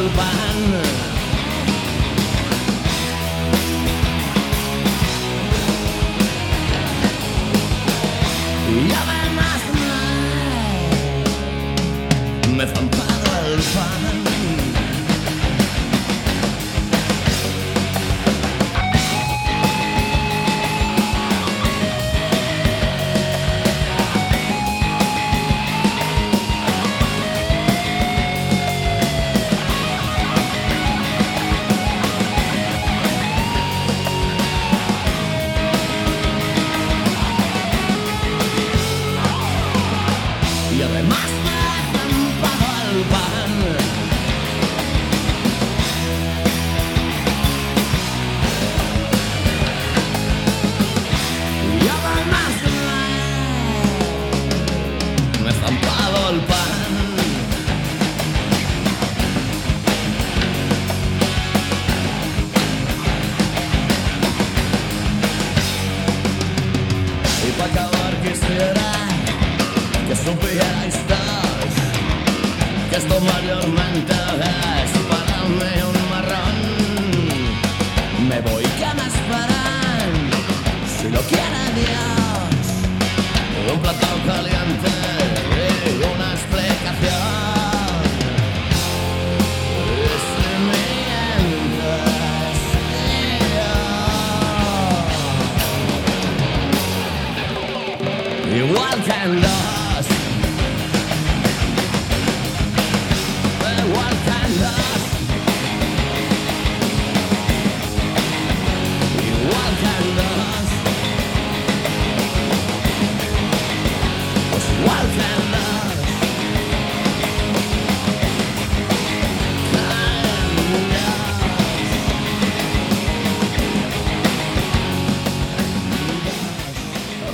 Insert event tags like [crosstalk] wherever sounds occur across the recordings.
Alban.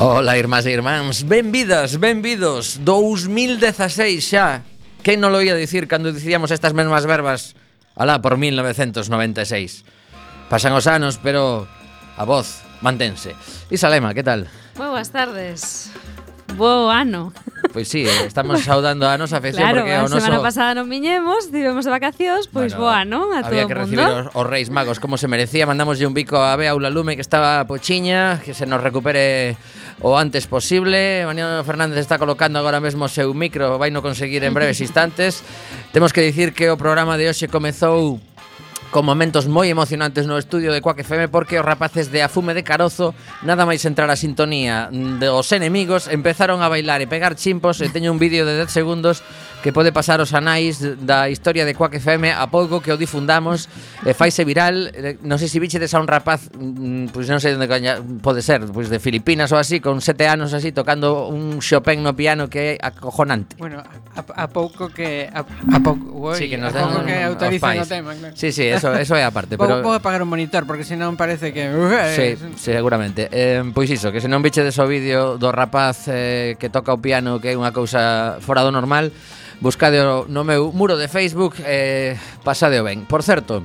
Ola, irmás e irmáns, benvidas, benvidos. 2016 xa. Quén non lo ia dicir cando dicíamos estas mesmas verbas? Alá por 1996 Pasan os anos, pero a voz mantense. Isalema, que tal? Boas tardes. Bo ano. Pois sí, estamos saudando a nosa afección claro, porque a noso... semana pasada non viñemos, tivemos de vacacións, pois bueno, boa, non? A había todo que recibir os, os reis magos como se merecía, mandámoslle un bico a Bea Aula Lume que estaba pochiña, que se nos recupere o antes posible. Mariano Fernández está colocando agora mesmo o seu micro, vai no conseguir en breves [laughs] instantes. Temos que dicir que o programa de hoxe comezou con momentos moi emocionantes no estudio de Quack FM porque os rapaces de Afume de Carozo nada máis entrar a sintonía dos enemigos empezaron a bailar e pegar chimpos e teño un vídeo de 10 segundos que pode pasar os anais da historia de Quack FM a pouco que o difundamos e faise viral non sei se vichedes a un rapaz mm, pois non sei onde coña, pode ser pois de Filipinas ou así con sete anos así tocando un Chopin no piano que é acojonante bueno a, a pouco que a, a pouco, uy, sí, que nos a pouco que autoricen o tema claro. sí, sí, eso eso, eso é a parte. Pero... Vou, pagar un monitor, porque senón parece que... Uh, eh, sí, seguramente. Eh, pois iso, que se non bichedes o vídeo do rapaz eh, que toca o piano, que é unha cousa fora do normal, buscade no meu muro de Facebook, eh, pasadeo ben. Por certo,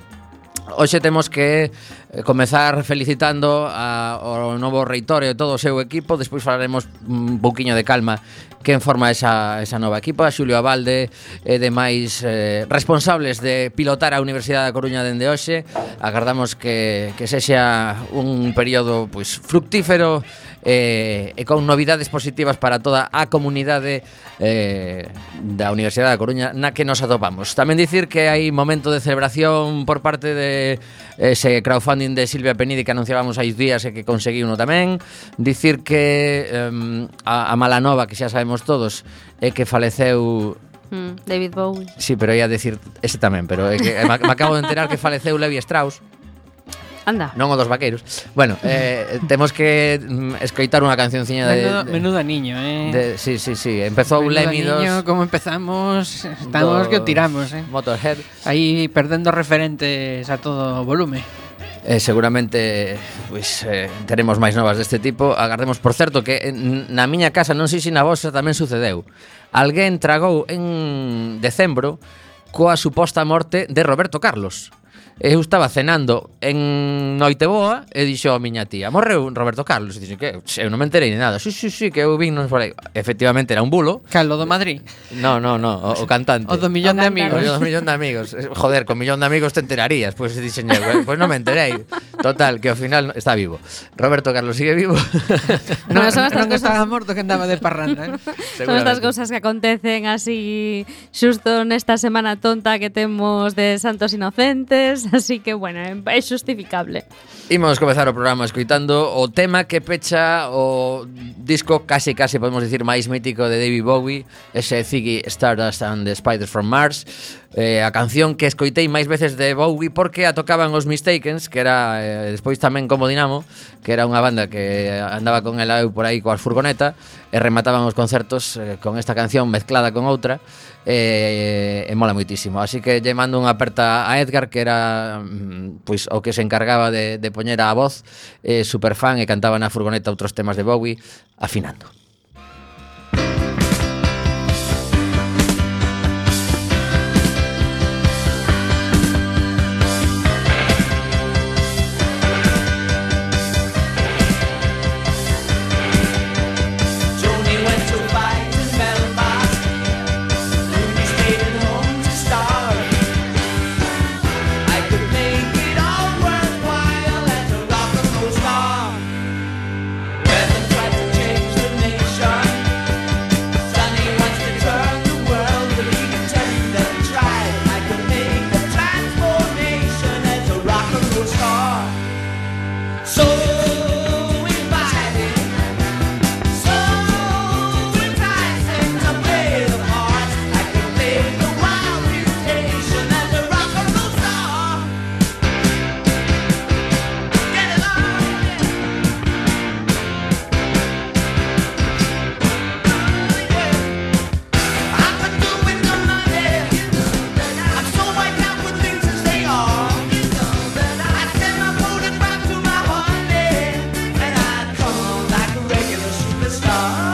Hoxe temos que eh, comezar felicitando a, ao novo reitor e todo o seu equipo. Despois falaremos un pouquiño de calma que forma esa, esa nova equipa. Xulio Abalde e demais eh, responsables de pilotar a Universidade da Coruña dende hoxe. Agardamos que, que sexa un período pois, fructífero eh, e con novidades positivas para toda a comunidade eh, da Universidade da Coruña na que nos atopamos. Tamén dicir que hai momento de celebración por parte de ese crowdfunding de Silvia Penidi que anunciábamos hai días e que conseguí uno tamén. Dicir que eh, a, a Malanova, que xa sabemos todos, é que faleceu hmm, David Bowie. Sí, pero ia decir ese tamén, pero é que me acabo de enterar que faleceu Levi Strauss. Anda. Non o dos vaqueiros. Bueno, eh, temos que mm, escoitar unha cancionciña de, menudo, de menuda niño, eh. De, sí, sí, sí, empezou menuda Lemmy dos. Niño, como empezamos, estamos que o tiramos, eh. Motorhead. Aí perdendo referentes a todo volume. Eh, seguramente pois, eh, teremos máis novas deste tipo Agardemos, por certo, que eh, na miña casa Non sei se na vosa tamén sucedeu Alguén tragou en decembro Coa suposta morte de Roberto Carlos eu estaba cenando en Noiteboa e dixo a miña tía, morreu Roberto Carlos, e dixo que eu non me enterei de nada. Si, si, si, que eu vin non falei. Efectivamente era un bulo. Carlos do Madrid. No, no, no, o, o cantante. O do millón o de amigos. O do millón de amigos. Joder, con millón de amigos te enterarías, pois pues, dixen eu, pois pues non me enterei. Total, que ao final está vivo. Roberto Carlos sigue vivo. non, no, son estas non cosas... estaba morto que andaba de parranda. Eh? son estas cousas que acontecen así xusto nesta semana tonta que temos de Santos Inocentes. [laughs] así que, bueno, é justificable. Imos comezar o programa escuitando o tema que pecha o disco casi casi podemos dicir máis mítico de David Bowie, ese Ziggy Stardust and the Spiders from Mars, eh, a canción que escoitei máis veces de Bowie porque a tocaban os Mistakens, que era eh, despois tamén como Dinamo, que era unha banda que andaba con el por aí coas furgoneta e remataban os concertos eh, con esta canción mezclada con outra e, e mola moitísimo. Así que lle mando unha aperta a Edgar que era mm, pois o que se encargaba de, de poñer a voz, eh, superfan e cantaba na furgoneta outros temas de Bowie afinando. star.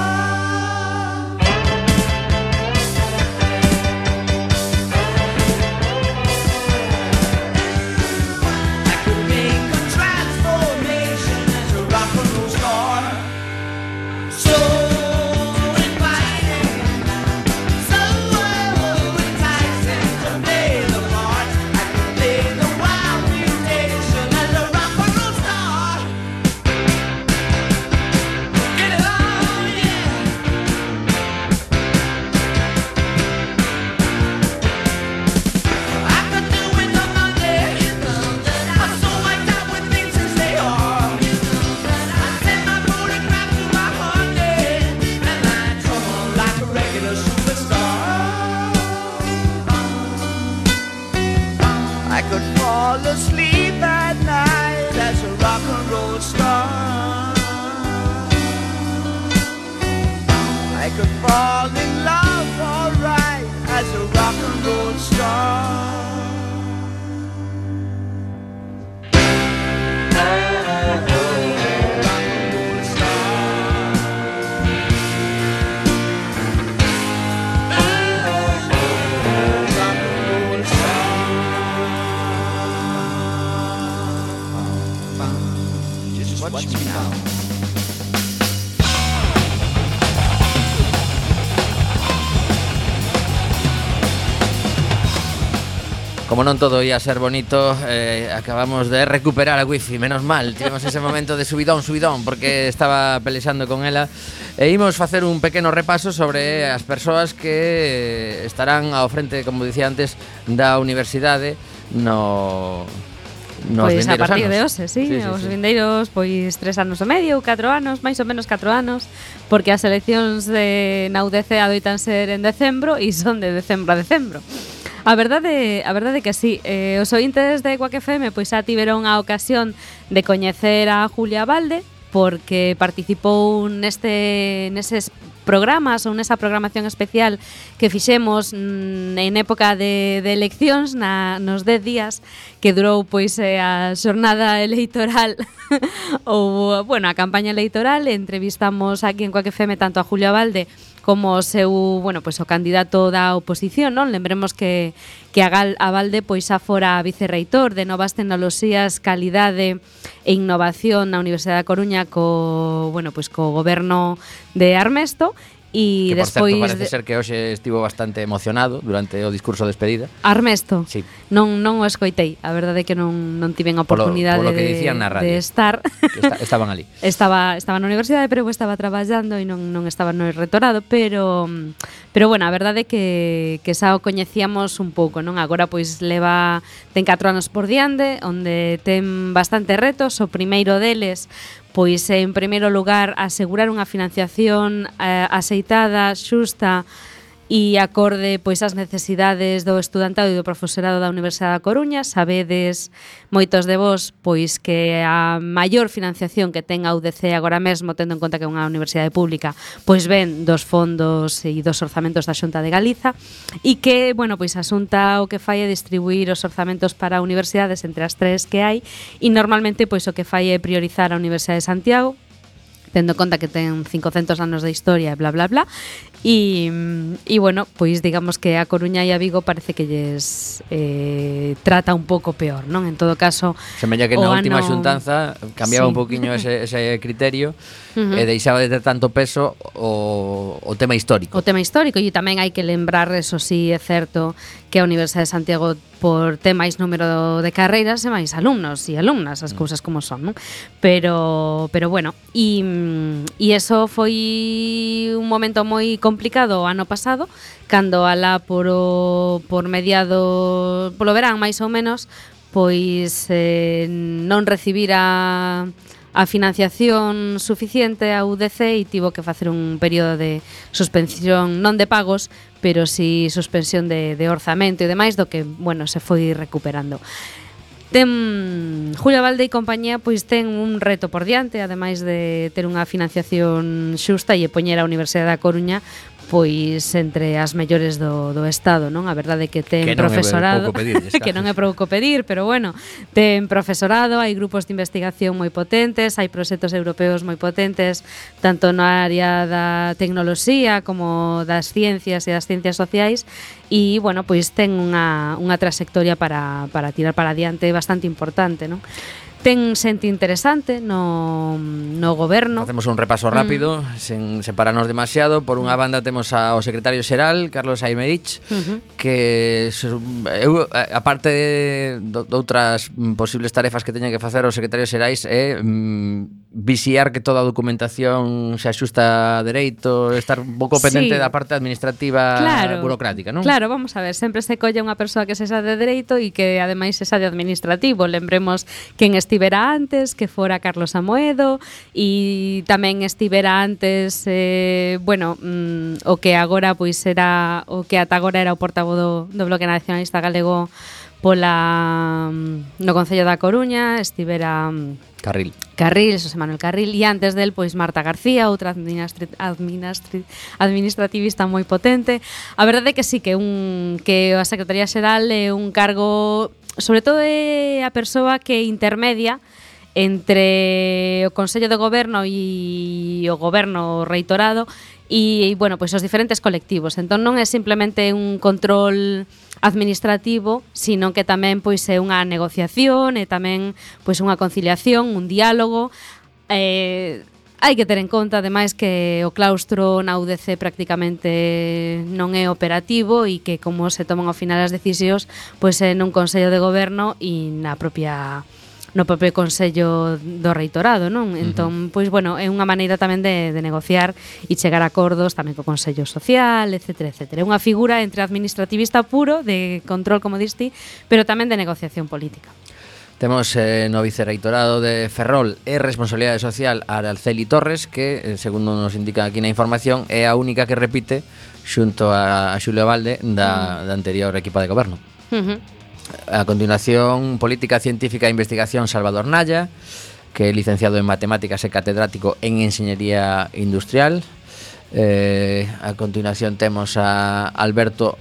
non todo ia ser bonito, eh, acabamos de recuperar a wifi, menos mal. Tivemos ese momento de subidón, subidón, porque estaba pelexando con ela. E imos facer un pequeno repaso sobre as persoas que estarán ao frente, como dicía antes, da universidade no nos pois a partir anos. de hoxe, sí, sí, sí os sí. vindeiros pois tres anos e medio, catro anos, máis ou menos catro anos, porque as eleccións de na UDC adoitan ser en decembro e son de decembro a decembro. A verdade, a verdade que sí. Eh, os ointes de Quack FM pois xa tiveron a ocasión de coñecer a Julia Valde porque participou neste neses programas ou nesa programación especial que fixemos mm, en época de, de eleccións na, nos 10 días que durou pois eh, a xornada [laughs] electoral ou, bueno, a campaña electoral entrevistamos aquí en Coaque FM tanto a Julio Valde como o seu, bueno, pois o candidato da oposición, non? Lembremos que que a Gal Abalde pois xa fora vicerreitor de Novas Tecnoloxías, Calidade e Innovación na Universidade da Coruña co, bueno, pois co goberno de Armesto E que, despois por certo, parece de... ser que hoxe estivo bastante emocionado durante o discurso de despedida. Armesto. Sí. Non non o escoitei, a verdade é que non non tiven a oportunidade polo, polo que dicían na radio, de estar. Que estaban ali. [laughs] estaba estaba na universidade, pero eu estaba traballando e non non estaba no retorado, pero pero bueno, a verdade é que que xa o coñecíamos un pouco, non? Agora pois leva ten 4 anos por diante, onde ten bastante retos, o primeiro deles pois en primeiro lugar asegurar unha financiación eh, aceitada, xusta, e acorde pois ás necesidades do estudantado e do profesorado da Universidade da Coruña, sabedes moitos de vos pois que a maior financiación que ten a UDC agora mesmo, tendo en conta que é unha universidade pública, pois ven dos fondos e dos orzamentos da Xunta de Galiza e que, bueno, pois a Xunta o que fai é distribuir os orzamentos para universidades entre as tres que hai e normalmente pois o que fai é priorizar a Universidade de Santiago, tendo conta que ten 500 anos de historia e bla bla bla e, e bueno, pois digamos que a Coruña e a Vigo parece que lles eh, trata un pouco peor, non? En todo caso Semella que na última ano... xuntanza cambiaba sí. un poquinho ese, ese criterio [laughs] uh -huh. e deixaba de ter tanto peso o, o tema histórico. O tema histórico e tamén hai que lembrar, eso sí, é certo que a Universidade de Santiago por ter máis número de carreiras e máis alumnos e alumnas, as mm. cousas como son, non? Pero pero bueno, e e eso foi un momento moi complicado o ano pasado, cando alá por o, por mediado polo verán máis ou menos, pois eh, non recibira a financiación suficiente a UDC e tivo que facer un período de suspensión non de pagos, pero si suspensión de, de orzamento e demais do que, bueno, se foi recuperando. Ten Julia Valde e compañía pois ten un reto por diante, ademais de ter unha financiación xusta e poñer a Universidade da Coruña pois entre as mellores do, do Estado, non? A verdade é que ten que non profesorado... É pedir, [laughs] que non é pouco pedir, pero bueno, ten profesorado, hai grupos de investigación moi potentes, hai proxectos europeos moi potentes, tanto na área da tecnoloxía como das ciencias e das ciencias sociais, e, bueno, pois ten unha, unha trayectoria para, para tirar para adiante bastante importante, non? ten xente interesante no, no goberno. Facemos un repaso rápido, mm. sen separarnos demasiado. Por unha banda temos ao secretario xeral, Carlos Aimerich, uh -huh. que eu, aparte de, de outras posibles tarefas que teñen que facer os secretarios xerais é mm, visiar que toda a documentación se axusta a dereito, estar un pouco pendente sí. da parte administrativa claro, burocrática, non? Claro, vamos a ver, sempre se colle unha persoa que sexa de dereito e que ademais sexa de administrativo. Lembremos quen estivera antes, que fora Carlos Amoedo e tamén estivera antes eh, bueno, mm, o que agora pois era o que ata agora era o portavoz do, do Bloque Nacionalista Galego pola mm, no Concello da Coruña, estivera mm, Carril. Carril, José Manuel Carril, e antes del, pois Marta García, outra administri administri administrativista moi potente. A verdade é que sí que un que a Secretaría Xeral é un cargo, sobre todo é a persoa que intermedia entre o Consello de Goberno e o Goberno reitorado e, e bueno, pois os diferentes colectivos. Entón non é simplemente un control administrativo, sino que tamén pois é unha negociación e tamén pois unha conciliación, un diálogo. Eh, hai que ter en conta ademais que o claustro na UDC prácticamente non é operativo e que como se toman ao final as decisións pois é nun Consello de Goberno e na propia no propio Consello do Reitorado, non? Entón, pois, bueno, é unha maneira tamén de, de negociar e chegar a acordos tamén co Consello Social, etc, etc. É unha figura entre administrativista puro, de control, como diste, pero tamén de negociación política. Temos eh, no vicerreitorado de Ferrol e Responsabilidade Social Araceli Torres que, eh, segundo nos indica aquí na información, é a única que repite xunto a, a Xulio Valde da, da anterior equipa de goberno. Uh -huh. A continuación, Política Científica e Investigación Salvador Naya, que é licenciado en Matemáticas e catedrático en Enxeñería Industrial. Eh, a continuación temos a Alberto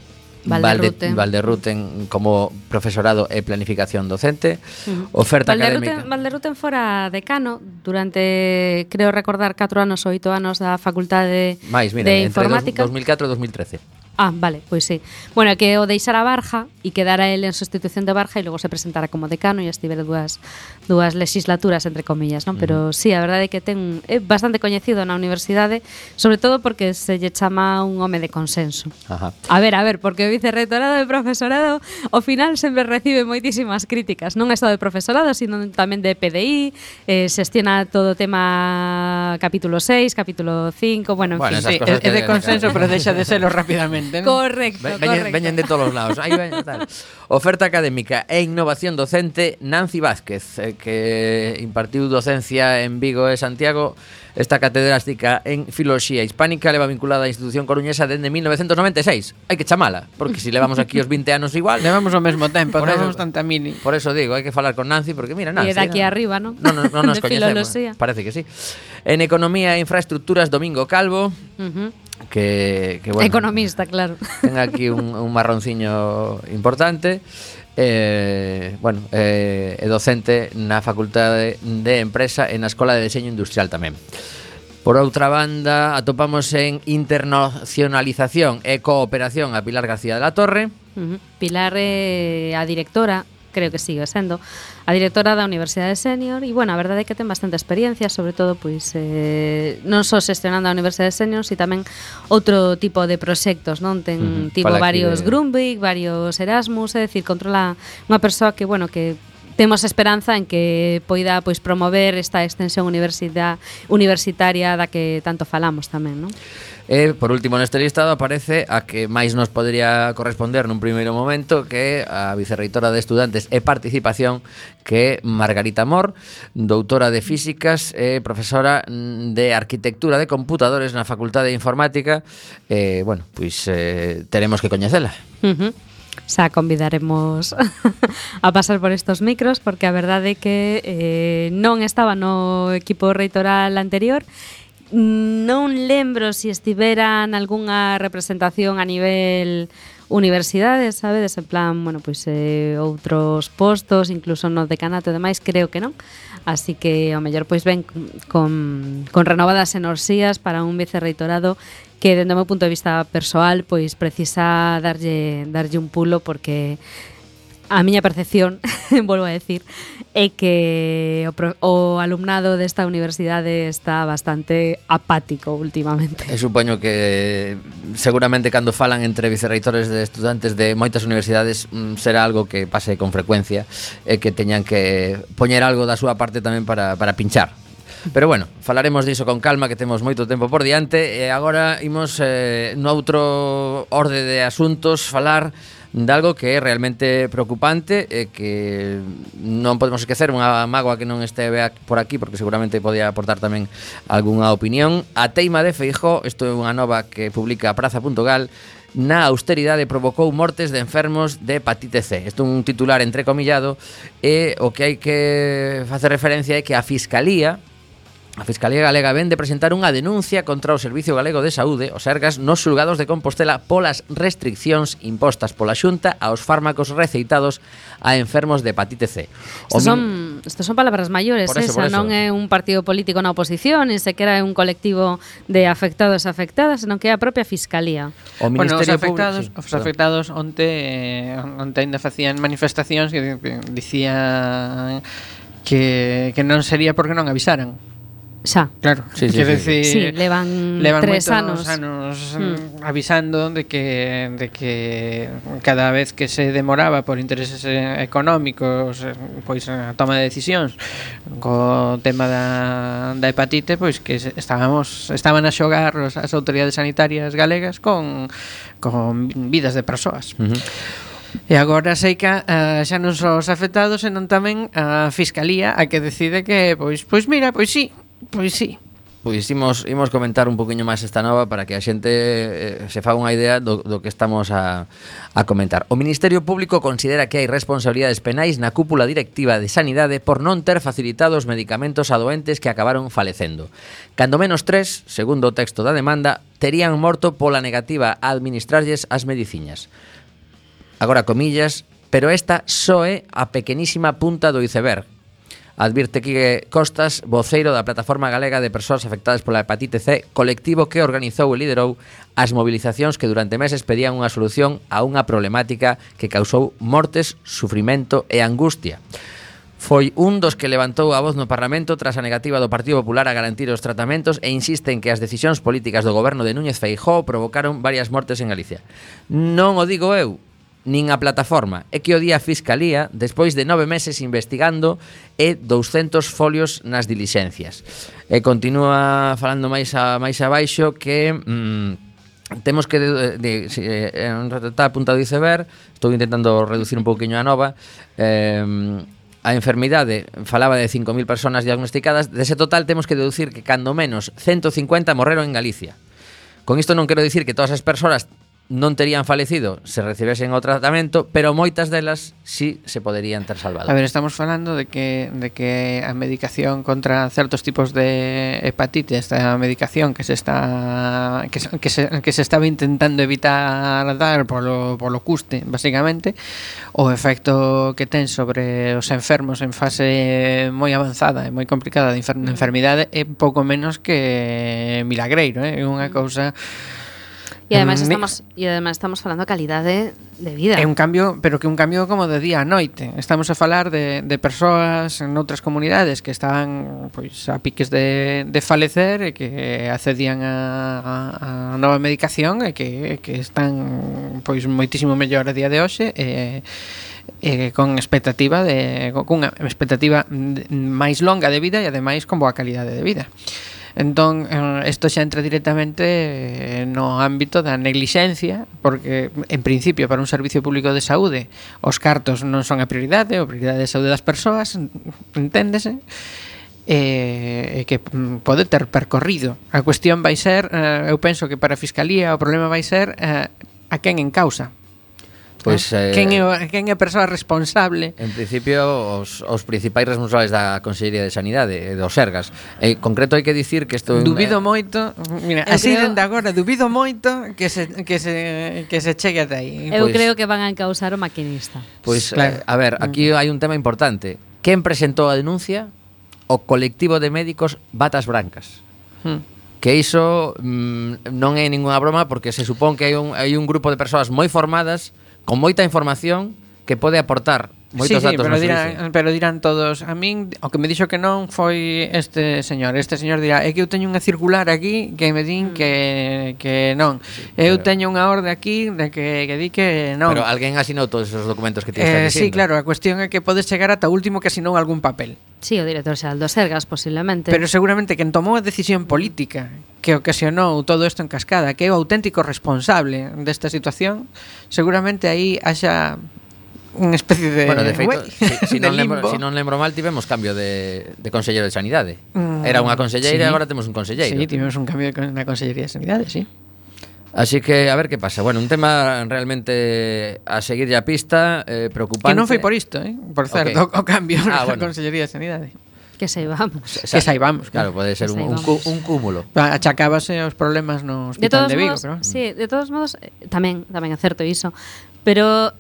Valderruten. Valderruten como profesorado e planificación docente. Uh -huh. Oferta Valderruten, académica. Valderruten fora decano durante, creo recordar, 4 anos ou 8 anos da Facultade Mais, mira, de entre Informática. 2004 e 2013. Ah, vale, pois sí. Bueno, que o deixara Barja e quedara el en substitución de Barja e logo se presentara como decano e estivera dúas dúas legislaturas entre comillas, non? Pero sí, a verdade é que ten é bastante coñecido na universidade, sobre todo porque se lle chama un home de consenso. Ajá. A ver, a ver, porque o vicerrectorado de profesorado ao final sempre recibe moitísimas críticas, non é só de profesorado, sino tamén de PDI, eh, xestiona todo o tema capítulo 6, capítulo 5, bueno, bueno en fin, sí, é de consenso, pero deixa de serlo [laughs] rapidamente venden. Correcto, veñen, correcto. Veñen de todos os lados. Aí veñen, tal. Oferta académica e innovación docente Nancy Vázquez, eh, que impartiu docencia en Vigo e Santiago. Esta catedrástica en Filoloxía Hispánica leva vinculada á institución coruñesa dende 1996. Hai que chamala, porque se si levamos aquí os 20 anos igual... Levamos o mesmo tempo, por levamos eso, tanta mini. Por eso digo, hai que falar con Nancy, porque mira, Nancy... E daqui eh, no, arriba, non? Non no, no nos [laughs] coñecemos, eh. parece que sí. En Economía e Infraestructuras, Domingo Calvo... Uh -huh que, que bueno, economista, claro. Ten aquí un, un marronciño importante. Eh, bueno, eh, é docente na Facultade de Empresa e na Escola de Deseño Industrial tamén. Por outra banda, atopamos en internacionalización e cooperación a Pilar García de la Torre. Uh -huh. Pilar é eh, a directora creo que sigue sendo, a directora da Universidade Senior e, bueno, a verdade é que ten bastante experiencia, sobre todo, pois, eh, non só xestionando a Universidade Senior, si tamén outro tipo de proxectos, non? Ten, uh -huh. tipo, Fala varios de... Grundvig, varios Erasmus, é dicir, controla unha persoa que, bueno, que temos esperanza en que poida pois promover esta extensión universidade universitaria da que tanto falamos tamén, non? E, por último, neste listado aparece a que máis nos podría corresponder nun primeiro momento que é a vicerreitora de Estudantes e Participación que é Margarita Mor, doutora de Físicas e profesora mm, de Arquitectura de Computadores na Facultade de Informática. Eh, bueno, pois eh, teremos que coñecela. Uh -huh. Xa convidaremos [laughs] a pasar por estos micros porque a verdade é que eh, non estaba no equipo reitoral anterior non lembro se si estiveran algunha representación a nivel universidades, sabedes, en plan, bueno, pois pues, eh, outros postos, incluso no decanato e demais, creo que non. Así que ao mellor pois ven con, con renovadas enerxías para un vicerreitorado que dende o meu punto de vista persoal pois precisa darlle darlle un pulo porque a miña percepción, [laughs] volvo a decir, é que o, pro, o alumnado desta universidade está bastante apático últimamente. E supoño que seguramente cando falan entre vicerreitores de estudantes de moitas universidades mm, será algo que pase con frecuencia e que teñan que poñer algo da súa parte tamén para, para pinchar. Pero bueno, falaremos diso con calma que temos moito tempo por diante e agora imos eh, no outro orde de asuntos falar de algo que é realmente preocupante e que non podemos esquecer unha mágoa que non esteve por aquí porque seguramente podía aportar tamén algunha opinión. A teima de Feijó, isto é unha nova que publica Praza.gal, na austeridade provocou mortes de enfermos de hepatite C. Isto é un titular entrecomillado e o que hai que facer referencia é que a Fiscalía A Fiscalía Galega ven de presentar unha denuncia contra o Servicio Galego de Saúde, os ergas nos xulgados de Compostela polas restriccións impostas pola Xunta aos fármacos receitados a enfermos de hepatite C. O min... son, estas son palabras maiores, por eso, eh, esa, eso. non é un partido político na oposición, ese sequera é un colectivo de afectados afectadas, senón que é a propia Fiscalía. O Ministerio bueno, os afectados, Público, sí, os afectados onte, eh, onte ainda facían manifestacións que dicían que, que non sería porque non avisaran xa. Claro, sí, sí, quer sí, decir, sí. levan, levan tres anos, anos hmm. mm. avisando de que de que cada vez que se demoraba por intereses eh, económicos, eh, pois a eh, toma de decisións co tema da, da hepatite, pois que estábamos estaban a xogar os, as autoridades sanitarias galegas con con vidas de persoas. Uh -huh. E agora sei que uh, xa non só os afectados, senón tamén a Fiscalía a que decide que, pois, pois mira, pois sí, Pois sí. Pois imos, imos comentar un poquinho máis esta nova para que a xente eh, se faga unha idea do, do que estamos a, a comentar. O Ministerio Público considera que hai responsabilidades penais na cúpula directiva de Sanidade por non ter facilitado os medicamentos a doentes que acabaron falecendo. Cando menos tres, segundo o texto da demanda, terían morto pola negativa a administrarlles as mediciñas. Agora comillas, pero esta só é a pequenísima punta do iceberg, Advirte que Costas, voceiro da Plataforma Galega de Persoas Afectadas pola Hepatite C, colectivo que organizou e liderou as movilizacións que durante meses pedían unha solución a unha problemática que causou mortes, sufrimento e angustia. Foi un dos que levantou a voz no Parlamento tras a negativa do Partido Popular a garantir os tratamentos e insiste en que as decisións políticas do goberno de Núñez Feijóo provocaron varias mortes en Galicia. Non o digo eu, nin a plataforma. É que o día a Fiscalía, despois de nove meses investigando, e 200 folios nas dilixencias. E continúa falando máis, a, máis abaixo que... Mm, temos que eh, de, eh, de, de, está apuntado iceberg estou intentando reducir un pouquiño a nova eh, a enfermidade falaba de 5.000 personas diagnosticadas dese total temos que deducir que cando menos 150 morreron en Galicia Con isto non quero dicir que todas as persoas non terían falecido se recibesen o tratamento, pero moitas delas sí se poderían ter salvado. A ver, estamos falando de que de que a medicación contra certos tipos de hepatite, esta medicación que se está que, que, se, que se estaba intentando evitar dar polo, polo custe, basicamente, o efecto que ten sobre os enfermos en fase moi avanzada e moi complicada de, enfer de enfermidade é pouco menos que milagreiro, eh? é eh? unha cousa E ademais estamos e ademais estamos falando a calidade de vida. É un cambio, pero que un cambio como de día a noite. Estamos a falar de de persoas en outras comunidades que estaban pois a piques de de falecer e que accedían a a, a nova medicación e que que están pois moitísimo mellor a día de hoxe e eh, con expectativa de con unha expectativa máis longa de vida e ademais con boa calidade de vida. Entón, isto xa entra directamente eh, no ámbito da neglixencia, porque, en principio, para un servicio público de saúde, os cartos non son a prioridade, a prioridade de saúde das persoas, enténdese, eh, que mm, pode ter percorrido. A cuestión vai ser, eh, eu penso que para a Fiscalía o problema vai ser eh, a quen en causa, Pois eh, quen é quen é a persoa responsable? En principio os os principais responsables da Consellería de Sanidade e dos Sergas. Eh, en concreto hai que dicir que isto Dubido eh, moito, mira, así creo... dende agora dubido moito que se que se que se chegue ata aí. Eu pois, creo que van a encausar o maquinista. Pois claro. eh, a ver, aquí mm. hai un tema importante. Quen presentou a denuncia? O colectivo de médicos Batas Brancas. Hmm que iso mm, non é ninguna broma porque se supón que hai un, hai un grupo de persoas moi formadas con moita información que pode aportar moitos sí, datos. Sí, pero, dirán, pero dirán todos, a min o que me dixo que non foi este señor. Este señor dirá, é que eu teño unha circular aquí que me din mm. que que non. Sí, eu pero... teño unha orde aquí de que que di que non. Pero alguén asinou todos esos documentos que ti estás eh, dicindo. Sí, claro, a cuestión é que podes chegar ata o último que asinou algún papel. Sí, o director xa Aldo Sergas posiblemente. Pero seguramente quen tomou a decisión política que ocasionou todo isto en cascada, que é o auténtico responsable desta situación, seguramente aí haxa unha especie de Bueno, de feito, si, si [laughs] non lembro, si non lembro mal, tivemos cambio de de conselleiro de Sanidade. Mm, Era unha conselleira sí. e agora temos un conselleiro. Sí, tivemos un cambio na Consellería de Sanidade, sí. Así que a ver que pasa. Bueno, un tema realmente a seguir a pista, eh, preocupante. Que non foi por isto, eh? por certo, okay. o cambio ah, na bueno. Consellería de Sanidade. Que saibamos. Que saibamos, claro, claro pode ser un, un, un cúmulo. Achacábase os problemas no hospital de, de Vigo, modos, creo. Sí, de todos modos, eh, tamén, tamén é certo iso, pero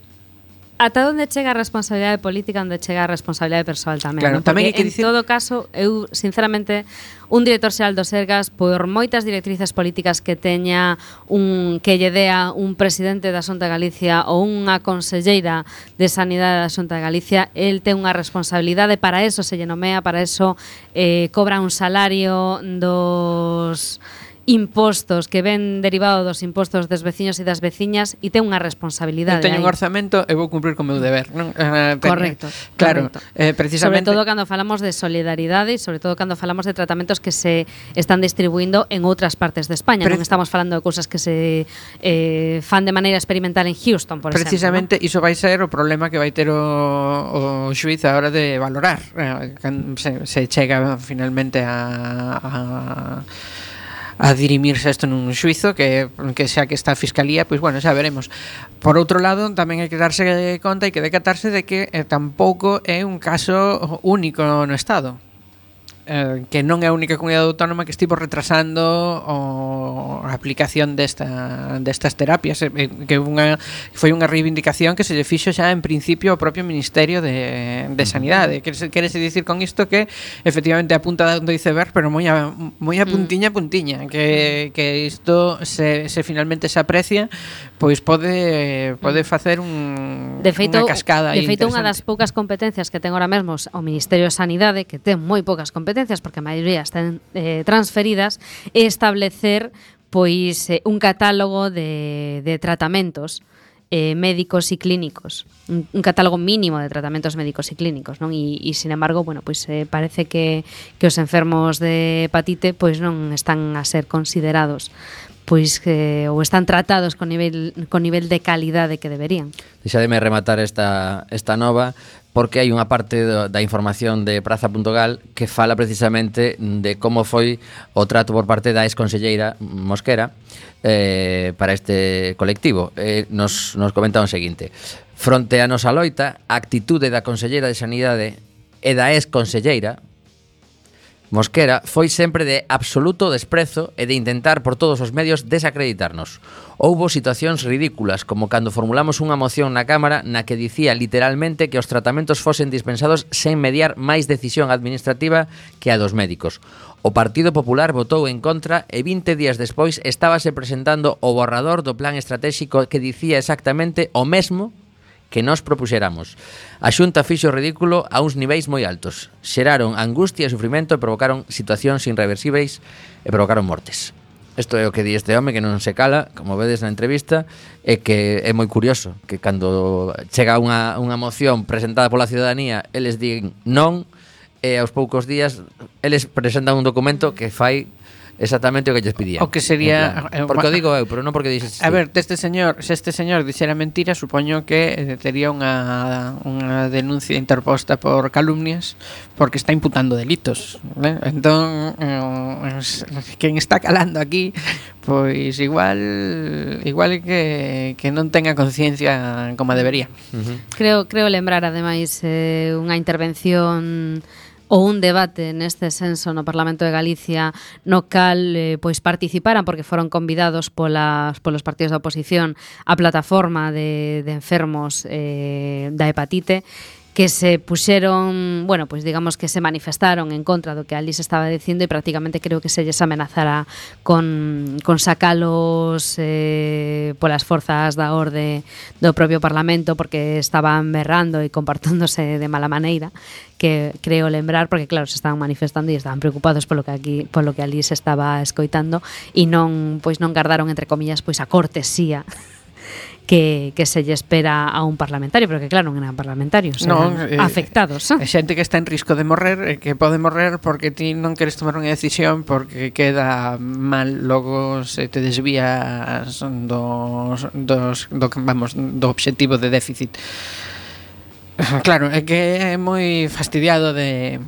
Ata onde chega a responsabilidade política, onde chega a responsabilidade persoal tamén. Claro, ¿no? tamén Porque, que dicir... en todo caso, eu, sinceramente, un director xeral do Sergas, por moitas directrices políticas que teña un que lle dea un presidente da Xunta de Galicia ou unha conselleira de Sanidade da Xunta de Galicia, el ten unha responsabilidade, para eso se lle nomea, para eso eh, cobra un salario dos impostos que ven derivado dos impostos dos veciños e das veciñas e ten unha responsabilidade. Eu teño un orzamento e vou cumprir co meu deber. Non? Ah, correcto. Claro, correcto. Eh, precisamente... Sobre todo cando falamos de solidaridade e sobre todo cando falamos de tratamentos que se están distribuindo en outras partes de España. Pre... Non estamos falando de cousas que se eh, fan de maneira experimental en Houston, por precisamente, exemplo. Precisamente, iso vai ser o problema que vai ter o, o xuiz a hora de valorar. Eh, se, se chega finalmente a, a a dirimirse isto nun xuizo que, que xa que está a Fiscalía, pois bueno, xa veremos. Por outro lado, tamén hai que darse conta e que decatarse de que eh, tampouco é un caso único no Estado eh, que non é a única comunidade autónoma que estivo retrasando o, a aplicación desta, destas terapias. Eh, eh que unha, foi unha reivindicación que se lle fixo xa en principio ao propio Ministerio de, de Sanidade. Querese, querese dicir con isto que efectivamente a punta do iceberg pero moi a, moi a mm. puntiña puntiña que, que isto se, se finalmente se aprecia pois pode pode mm. facer un, de feito, unha cascada de feito unha das poucas competencias que ten ahora mesmo o Ministerio de Sanidade que ten moi poucas competencias competencias, porque a maioría están eh, transferidas, e establecer pois eh, un catálogo de, de tratamentos eh, médicos e clínicos, un, un catálogo mínimo de tratamentos médicos e clínicos, non? E, e sin embargo, bueno, pois eh, parece que, que os enfermos de hepatite pois non están a ser considerados pois que eh, ou están tratados con nivel con nivel de calidade que deberían. Deixademe rematar esta esta nova porque hai unha parte do, da información de Praza.gal que fala precisamente de como foi o trato por parte da exconselleira Mosquera eh, para este colectivo. Eh, nos, nos comenta o seguinte. Fronte a nosa loita, a actitude da conselleira de Sanidade e da exconselleira, Mosquera foi sempre de absoluto desprezo e de intentar por todos os medios desacreditarnos. Houbo situacións ridículas, como cando formulamos unha moción na Cámara na que dicía literalmente que os tratamentos fosen dispensados sen mediar máis decisión administrativa que a dos médicos. O Partido Popular votou en contra e 20 días despois estábase presentando o borrador do plan estratégico que dicía exactamente o mesmo que nós propuxéramos. A Xunta fixo ridículo a uns niveis moi altos. Xeraron angustia e sufrimento e provocaron situacións irreversibles e provocaron mortes. Isto é o que di este home que non se cala, como vedes na entrevista, é que é moi curioso que cando chega unha, unha moción presentada pola ciudadanía, eles din non, e aos poucos días eles presentan un documento que fai Exactamente o que lles pedían. O que sería plan, eh, porque o digo eu, pero non porque dixes. A ver, deste señor, se este señor dixera mentira, supoño que eh, tería unha unha denuncia interposta por calumnias porque está imputando delitos, né? Entón, eh, quen está calando aquí, pois igual igual que que non tenga conciencia como debería. Uh -huh. Creo creo lembrar ademais eh, unha intervención ou un debate neste senso no Parlamento de Galicia no cal eh, pois participaran porque foron convidados polas, polos partidos da oposición a plataforma de, de enfermos eh, da hepatite que se puxeron, bueno, pois pues digamos que se manifestaron en contra do que ali se estaba dicindo e prácticamente creo que se lles amenazara con, con sacalos eh, polas forzas da orde do propio Parlamento porque estaban berrando e comportándose de mala maneira que creo lembrar porque claro, se estaban manifestando e estaban preocupados polo que aquí polo que ali se estaba escoitando e non pois non gardaron entre comillas pois a cortesía que, que se lle espera a un parlamentario, pero que claro, non eran parlamentarios, non, eran eh, afectados. Eh? Xente que está en risco de morrer, eh, que pode morrer porque ti non queres tomar unha decisión porque queda mal, logo se te desvías dos, dos, do, vamos, do obxectivo de déficit. Claro, é que é moi fastidiado de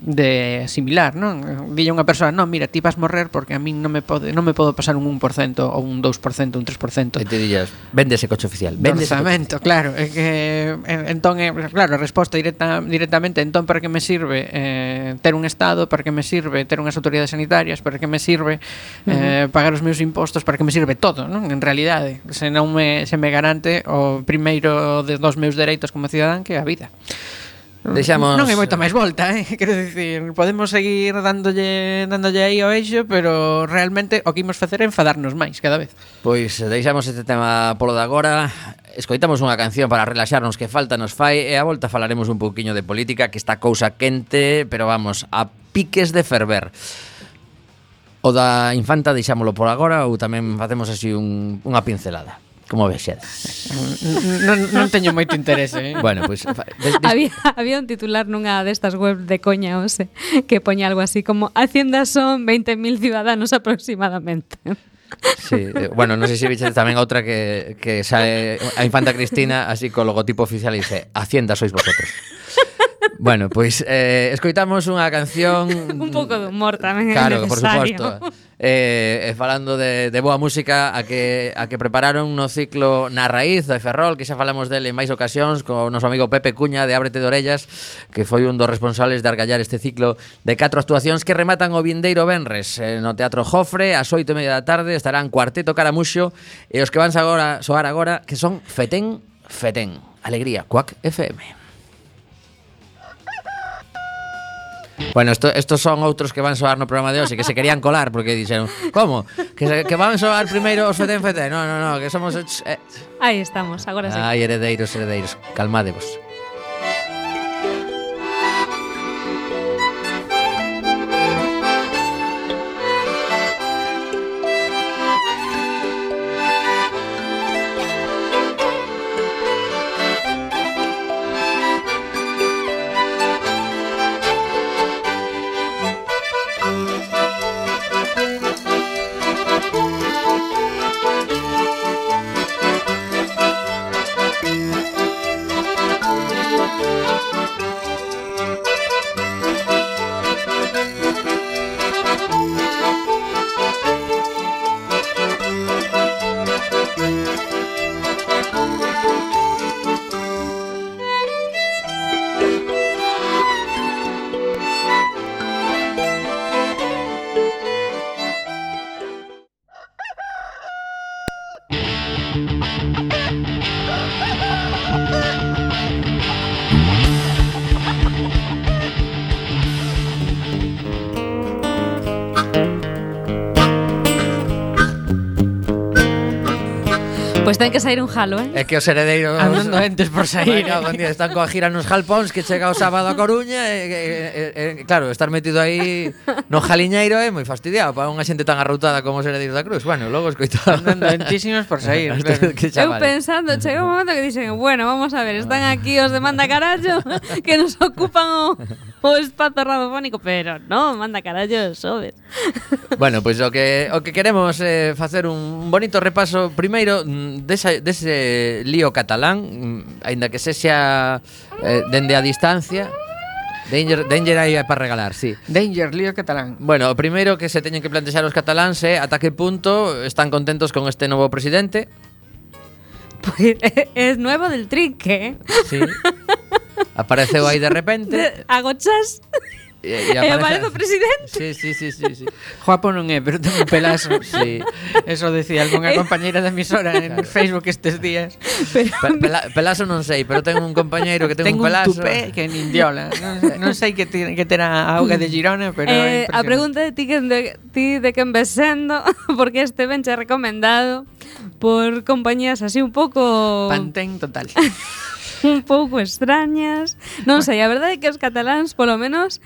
de similar, non? Dille unha persoa, non, mira, ti vas morrer porque a min non me pode, non me podo pasar un 1% ou un 2%, un 3%. E te dillas, vende ese coche oficial, vende ese coche. claro, é que entón é, claro, a resposta directa, directamente, entón para que me sirve eh, ter un estado, para que me sirve ter unhas autoridades sanitarias, para que me sirve eh, uh -huh. pagar os meus impostos, para que me sirve todo, non? En realidade, se non me se me garante o primeiro de dos meus dereitos como cidadán que é a vida. Ah. Deixamos... Non hai moita máis volta, eh? [laughs] quero dicir, podemos seguir dándolle dándolle aí ao eixo, pero realmente o que imos facer é enfadarnos máis cada vez. Pois eh, deixamos este tema polo de agora, escoitamos unha canción para relaxarnos que falta nos fai e a volta falaremos un pouquiño de política, que está cousa quente, pero vamos, a piques de ferver. O da infanta deixámolo por agora ou tamén facemos así un, unha pincelada. Como vexedes? non, non teño moito interese, eh? Bueno, pois... Pues, des, des... Había, había un titular nunha destas web de coña, ose, que poña algo así como Hacienda son 20.000 ciudadanos aproximadamente. Sí, eh, bueno, non sei se vixe tamén outra que, que sae a Infanta Cristina así co logotipo oficial e dice Hacienda sois vosotros bueno, pois eh, escoitamos unha canción [laughs] Un pouco de humor tamén Claro, por suposto. Eh, eh, Falando de, de boa música a que, a que prepararon no ciclo Na Raíz de Ferrol Que xa falamos dele en máis ocasións Con o noso amigo Pepe Cuña de Ábrete de Orellas Que foi un dos responsables de argallar este ciclo De catro actuacións que rematan o Vindeiro Benres eh, No Teatro Jofre, ás oito e media da tarde Estarán Cuarteto Caramuxo E os que van agora, soar agora Que son Fetén, Fetén. Alegría, Cuac FM Bueno, esto, estos son outros que van soar no programa de hoxe Que se querían colar porque dixeron Como? Que, se, que van soar primeiro os FETEN FETEN No, no, no, que somos... Eh. Aí estamos, agora sí Ai, heredeiros, heredeiros, calmadevos ten que sair un jalo, eh? É que os heredeiros... Ah, Andando entes por sair. Bueno, día, están coa gira nos jalpóns que chega o sábado a Coruña e, e, e, e claro, estar metido aí no jaliñeiro é moi fastidiado para unha xente tan arrutada como os heredeiros da Cruz. Bueno, logo escoitado. Andando entísimos por sair. Eu pensando, chega un momento que dixen, bueno, vamos a ver, están aquí os de manda carallo [laughs] que nos ocupan o [laughs] o espazo radiofónico, pero no, manda carallo, sobes. [laughs] bueno, pois pues, o que o que queremos é eh, facer un bonito repaso primeiro mm, desa, dese lío catalán, mm, aínda que sexa eh, dende a distancia. Danger, danger aí para regalar, sí. Danger, lío catalán. Bueno, o primeiro que se teñen que plantexar os cataláns é eh, ata que punto están contentos con este novo presidente, Pues [laughs] es nuevo del trinque. ¿eh? Sí. Apareceu aí de repente. Agochas. E, e aparece o presidente. Sí, sí, sí, sí, sí. Guapo non é, pero ten un pelazo. [laughs] Sí. Eso decía algunha eh. compañeira da emisora en claro. Facebook estes días. Pero, Pe pela pelazo non sei, pero ten un compañeiro que ten, ten un pelazo. Ten un tupé que nin diola. Non, non sei que, te, que terá auga de Girona, pero eh, A pregunta de ti, que, de, ti de quen ves sendo, [laughs] porque este benche recomendado por compañías así un pouco... Pantén total. [laughs] [laughs] un pouco extrañas. Non sei, a verdade é que os cataláns, polo menos,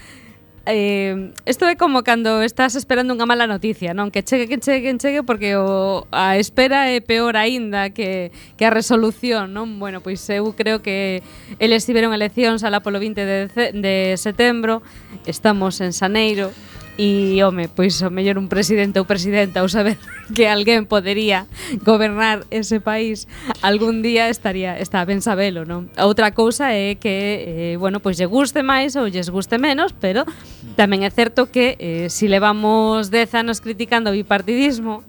eh, isto é como cando estás esperando unha mala noticia, non? Que chegue, que chegue, que chegue, porque o, a espera é peor aínda que, que a resolución, non? Bueno, pois eu creo que eles tiveron eleccións alá polo 20 de, de setembro, estamos en Xaneiro, E, home, pois o mellor un presidente ou presidenta ou saber [laughs] que alguén podería gobernar ese país algún día estaría está ben sabelo, non? Outra cousa é que, eh, bueno, pois lle guste máis ou lles guste menos, pero tamén é certo que eh, si levamos 10 anos criticando o bipartidismo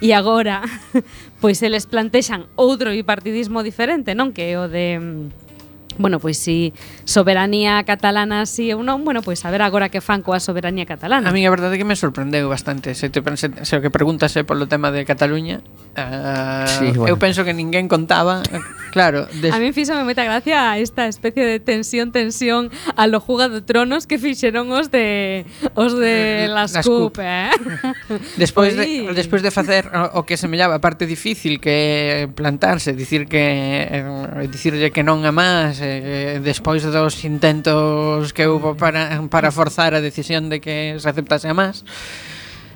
e agora [laughs] pois eles plantexan outro bipartidismo diferente, non? Que é o de mm, Bueno, pois si soberanía catalana si ou non, bueno, pois a ver agora que fan coa soberanía catalana. A mí a verdade é que me sorprendeu bastante. Se te pense, se o que preguntase polo tema de Cataluña, uh, sí, bueno. eu penso que ninguén contaba, claro, des... A mí fíxome moita gracia esta especie de tensión tensión a lo Juga de Tronos que fixeron os de os de eh, las, las CUP, eh? [laughs] despois de despois de facer o, o que semellaba a parte difícil que plantarse, dicir que eh, dicirlle que non a máis eh, despois dos intentos que houve para, para forzar a decisión de que se aceptase a máis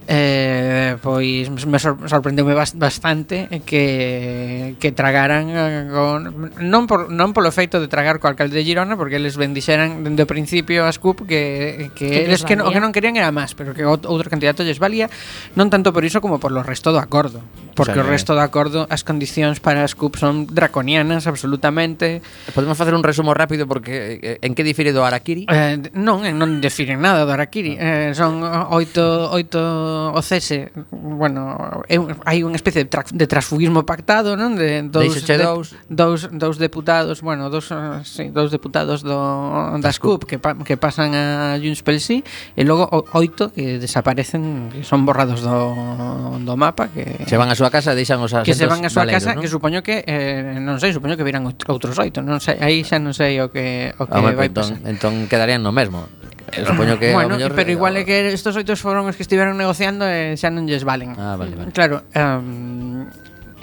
eh, pois me sor sorprendeume bastante que, que tragaran eh, con, non, por, non polo feito de tragar co alcalde de Girona porque eles bendixeran dende o principio as CUP que, que, que eles que, no, que non querían era máis pero que outro candidato lles valía non tanto por iso como por lo resto do acordo. Porque o, sea, o resto do acordo as condicións para as CUP son draconianas absolutamente. Podemos facer un resumo rápido porque eh, en que difire do Araquiri? Eh, non, eh, non difiren nada do Araquiri eh, son oito, oito o cese, bueno, é, hai unha especie de, tra de transfugismo pactado, non? De dous, de, dous. dous, dous deputados, bueno, dous, eh, sí, dous deputados do, das CUP que, pa, que pasan a Junts pel Sí e logo o, oito que desaparecen, que son borrados do, do mapa. Que, se van a súa casa e deixan os asentos Que se van a súa casa, non? que supoño que, eh, non sei, supoño que virán outros oito, non sei, aí xa non sei o que, o ah, que Home, vai entón, pasar. Entón quedarían no mesmo. Eu supoño que bueno, mellor, pero igual é que estos oitos foron os que estiveron negociando e xa non lles valen. Ah, vale, vale. Claro, um,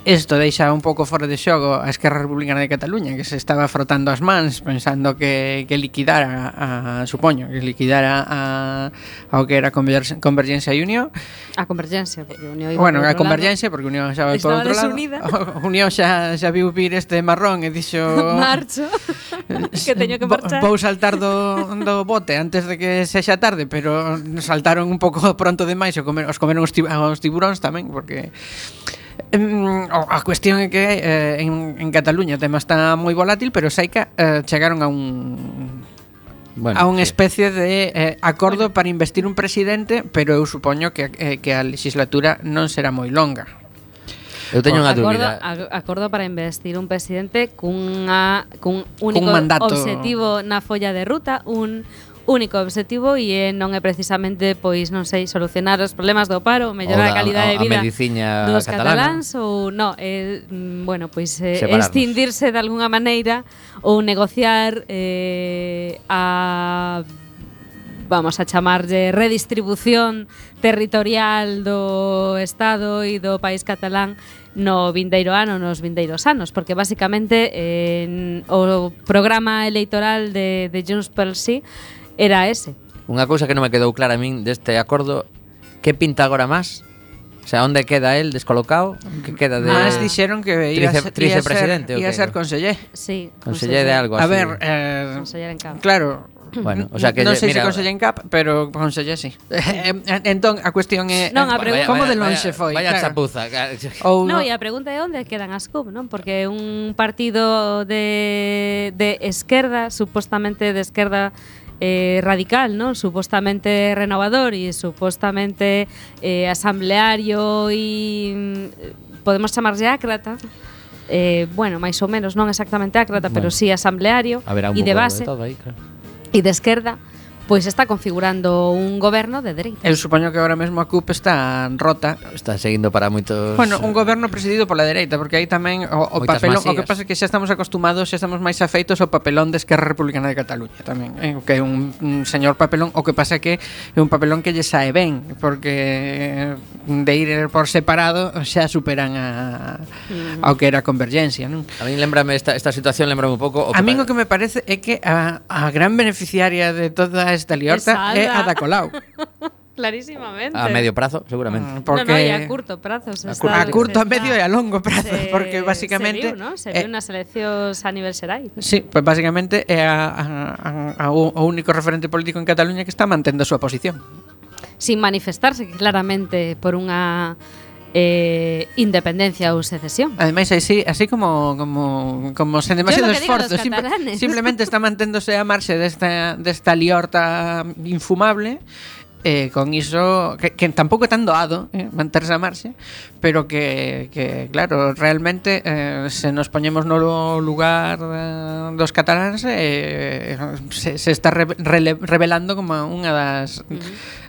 Isto deixa un pouco fora de xogo a Esquerra Republicana de Cataluña, que se estaba frotando as mans pensando que, que liquidara, a, supoño, que liquidara a, ao que era Converx, Convergencia e Unión. A Convergencia, porque Unión iba Bueno, a Convergencia, lado. porque Unión xa vai por outro desunida. lado. [laughs] O, Unión xa, xa viu vir este marrón e dixo... [laughs] Marcho, [laughs] que teño que marchar. Vou saltar do, do bote antes de que sexa tarde, pero saltaron un pouco pronto demais, e comer, os comeron os, tib os tiburóns tamén, porque... Mm, oh, a cuestión é que eh, en, en Cataluña o tema está moi volátil, pero sei que eh, chegaron a un bueno, a unha especie de eh, acordo para investir un presidente, pero eu supoño que, eh, que a legislatura non será moi longa. Eu teño unha dúbida. Acordo, acordo para investir un presidente cunha cun único cun mandato. obxectivo na folla de ruta, un único obxectivo e eh, non é precisamente pois non sei solucionar os problemas do paro, mellorar a calidade de vida dos catalana. cataláns ou no, é, bueno, pois eh, é, extindirse de algunha maneira ou negociar eh, a vamos a chamarlle redistribución territorial do Estado e do país catalán no vindeiro ano, nos vindeiros anos, porque basicamente eh, o programa electoral de, de Junts per Sí era ese. Unha cousa que non me quedou clara a min deste acordo, que pinta agora máis? O sea, onde queda el descolocado? Que queda de Mas dixeron que iba trice, trice ia presidente, ser, ia ser conseller. Sí, conseller de algo así. A ver, eh, conseller en campo. Claro, Bueno, o sea que non sei se conseller en cap, pero conseller si. Sí. [laughs] entón, a cuestión é non, a pregunta, como de lonxe foi. Vaya claro. chapuza. Ou no, no, e a pregunta é onde quedan as CUP, non? Porque un partido de de esquerda, supostamente de esquerda eh, radical, ¿no? Supuestamente renovador y supuestamente eh, asambleario e mm, podemos chamarlle ácrata. Eh, bueno, máis ou menos, non exactamente ácrata, bueno. pero sí asambleario e de base e de esquerda pois está configurando un goberno de dereita. Eu supoño que agora mesmo a CUP está rota, está seguindo para moitos Bueno, un eh, goberno presidido pola dereita, porque aí tamén o, o papelón, masías. o que pasa é que xa estamos acostumados, xa estamos máis afeitos ao papelón de Esquerra Republicana de Cataluña tamén, eh? que é un, un señor papelón, o que pasa é que é un papelón que lle sae ben, porque eh, de ir por separado xa superan a mm. ao que era a convergencia, non? A min lembrame esta, esta situación, lembrame un pouco o A min o que me parece é que a, a gran beneficiaria de toda máis de Liorta é a da Colau. [laughs] Clarísimamente. A medio prazo, seguramente. Porque no, no, e a curto prazo. A, cur a curto, a medio e a longo prazo. Se, porque basicamente... Se viu, ¿no? se viu eh, nas eleccións aniversarais. Sí, pues basicamente é eh, a, a, a, o único referente político en Cataluña que está mantendo a súa posición. Sin manifestarse claramente por unha eh, independencia ou secesión. Ademais, así, así como, como, como sen demasiado esforzo, simple, simplemente está manténdose a marxe desta, desta liorta infumable eh, con iso que, que tampouco é tan doado eh, manterse a marxe, pero que, que claro, realmente eh, se nos poñemos no lugar eh, dos cataláns eh, se, se está re, rele, revelando como unha das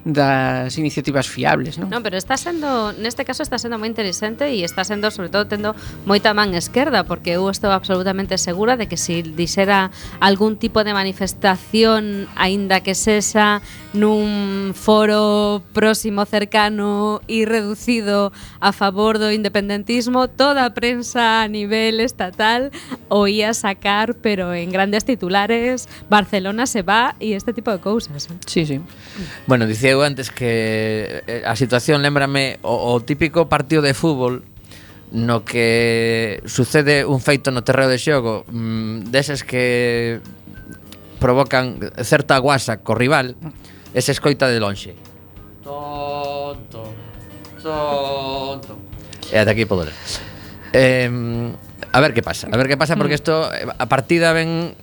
das iniciativas fiables, non? Non, pero está sendo, neste caso está sendo moi interesante e está sendo sobre todo tendo moita man esquerda porque eu estou absolutamente segura de que se si dixera algún tipo de manifestación aínda que sexa nun foro próximo cercano e reducido a favor favor do independentismo, toda a prensa a nivel estatal oía sacar, pero en grandes titulares, Barcelona se va e este tipo de cousas. Eh? Sí, sí. Bueno, dicía eu antes que eh, a situación, lembrame, o, o típico partido de fútbol no que sucede un feito no terreo de xogo mmm, deses que provocan certa guasa co rival e se escoita de lonxe. Tonto. 111. E ata aquí podo ler. Eh, a ver que pasa, a ver que pasa porque hmm. isto eh, a partida ven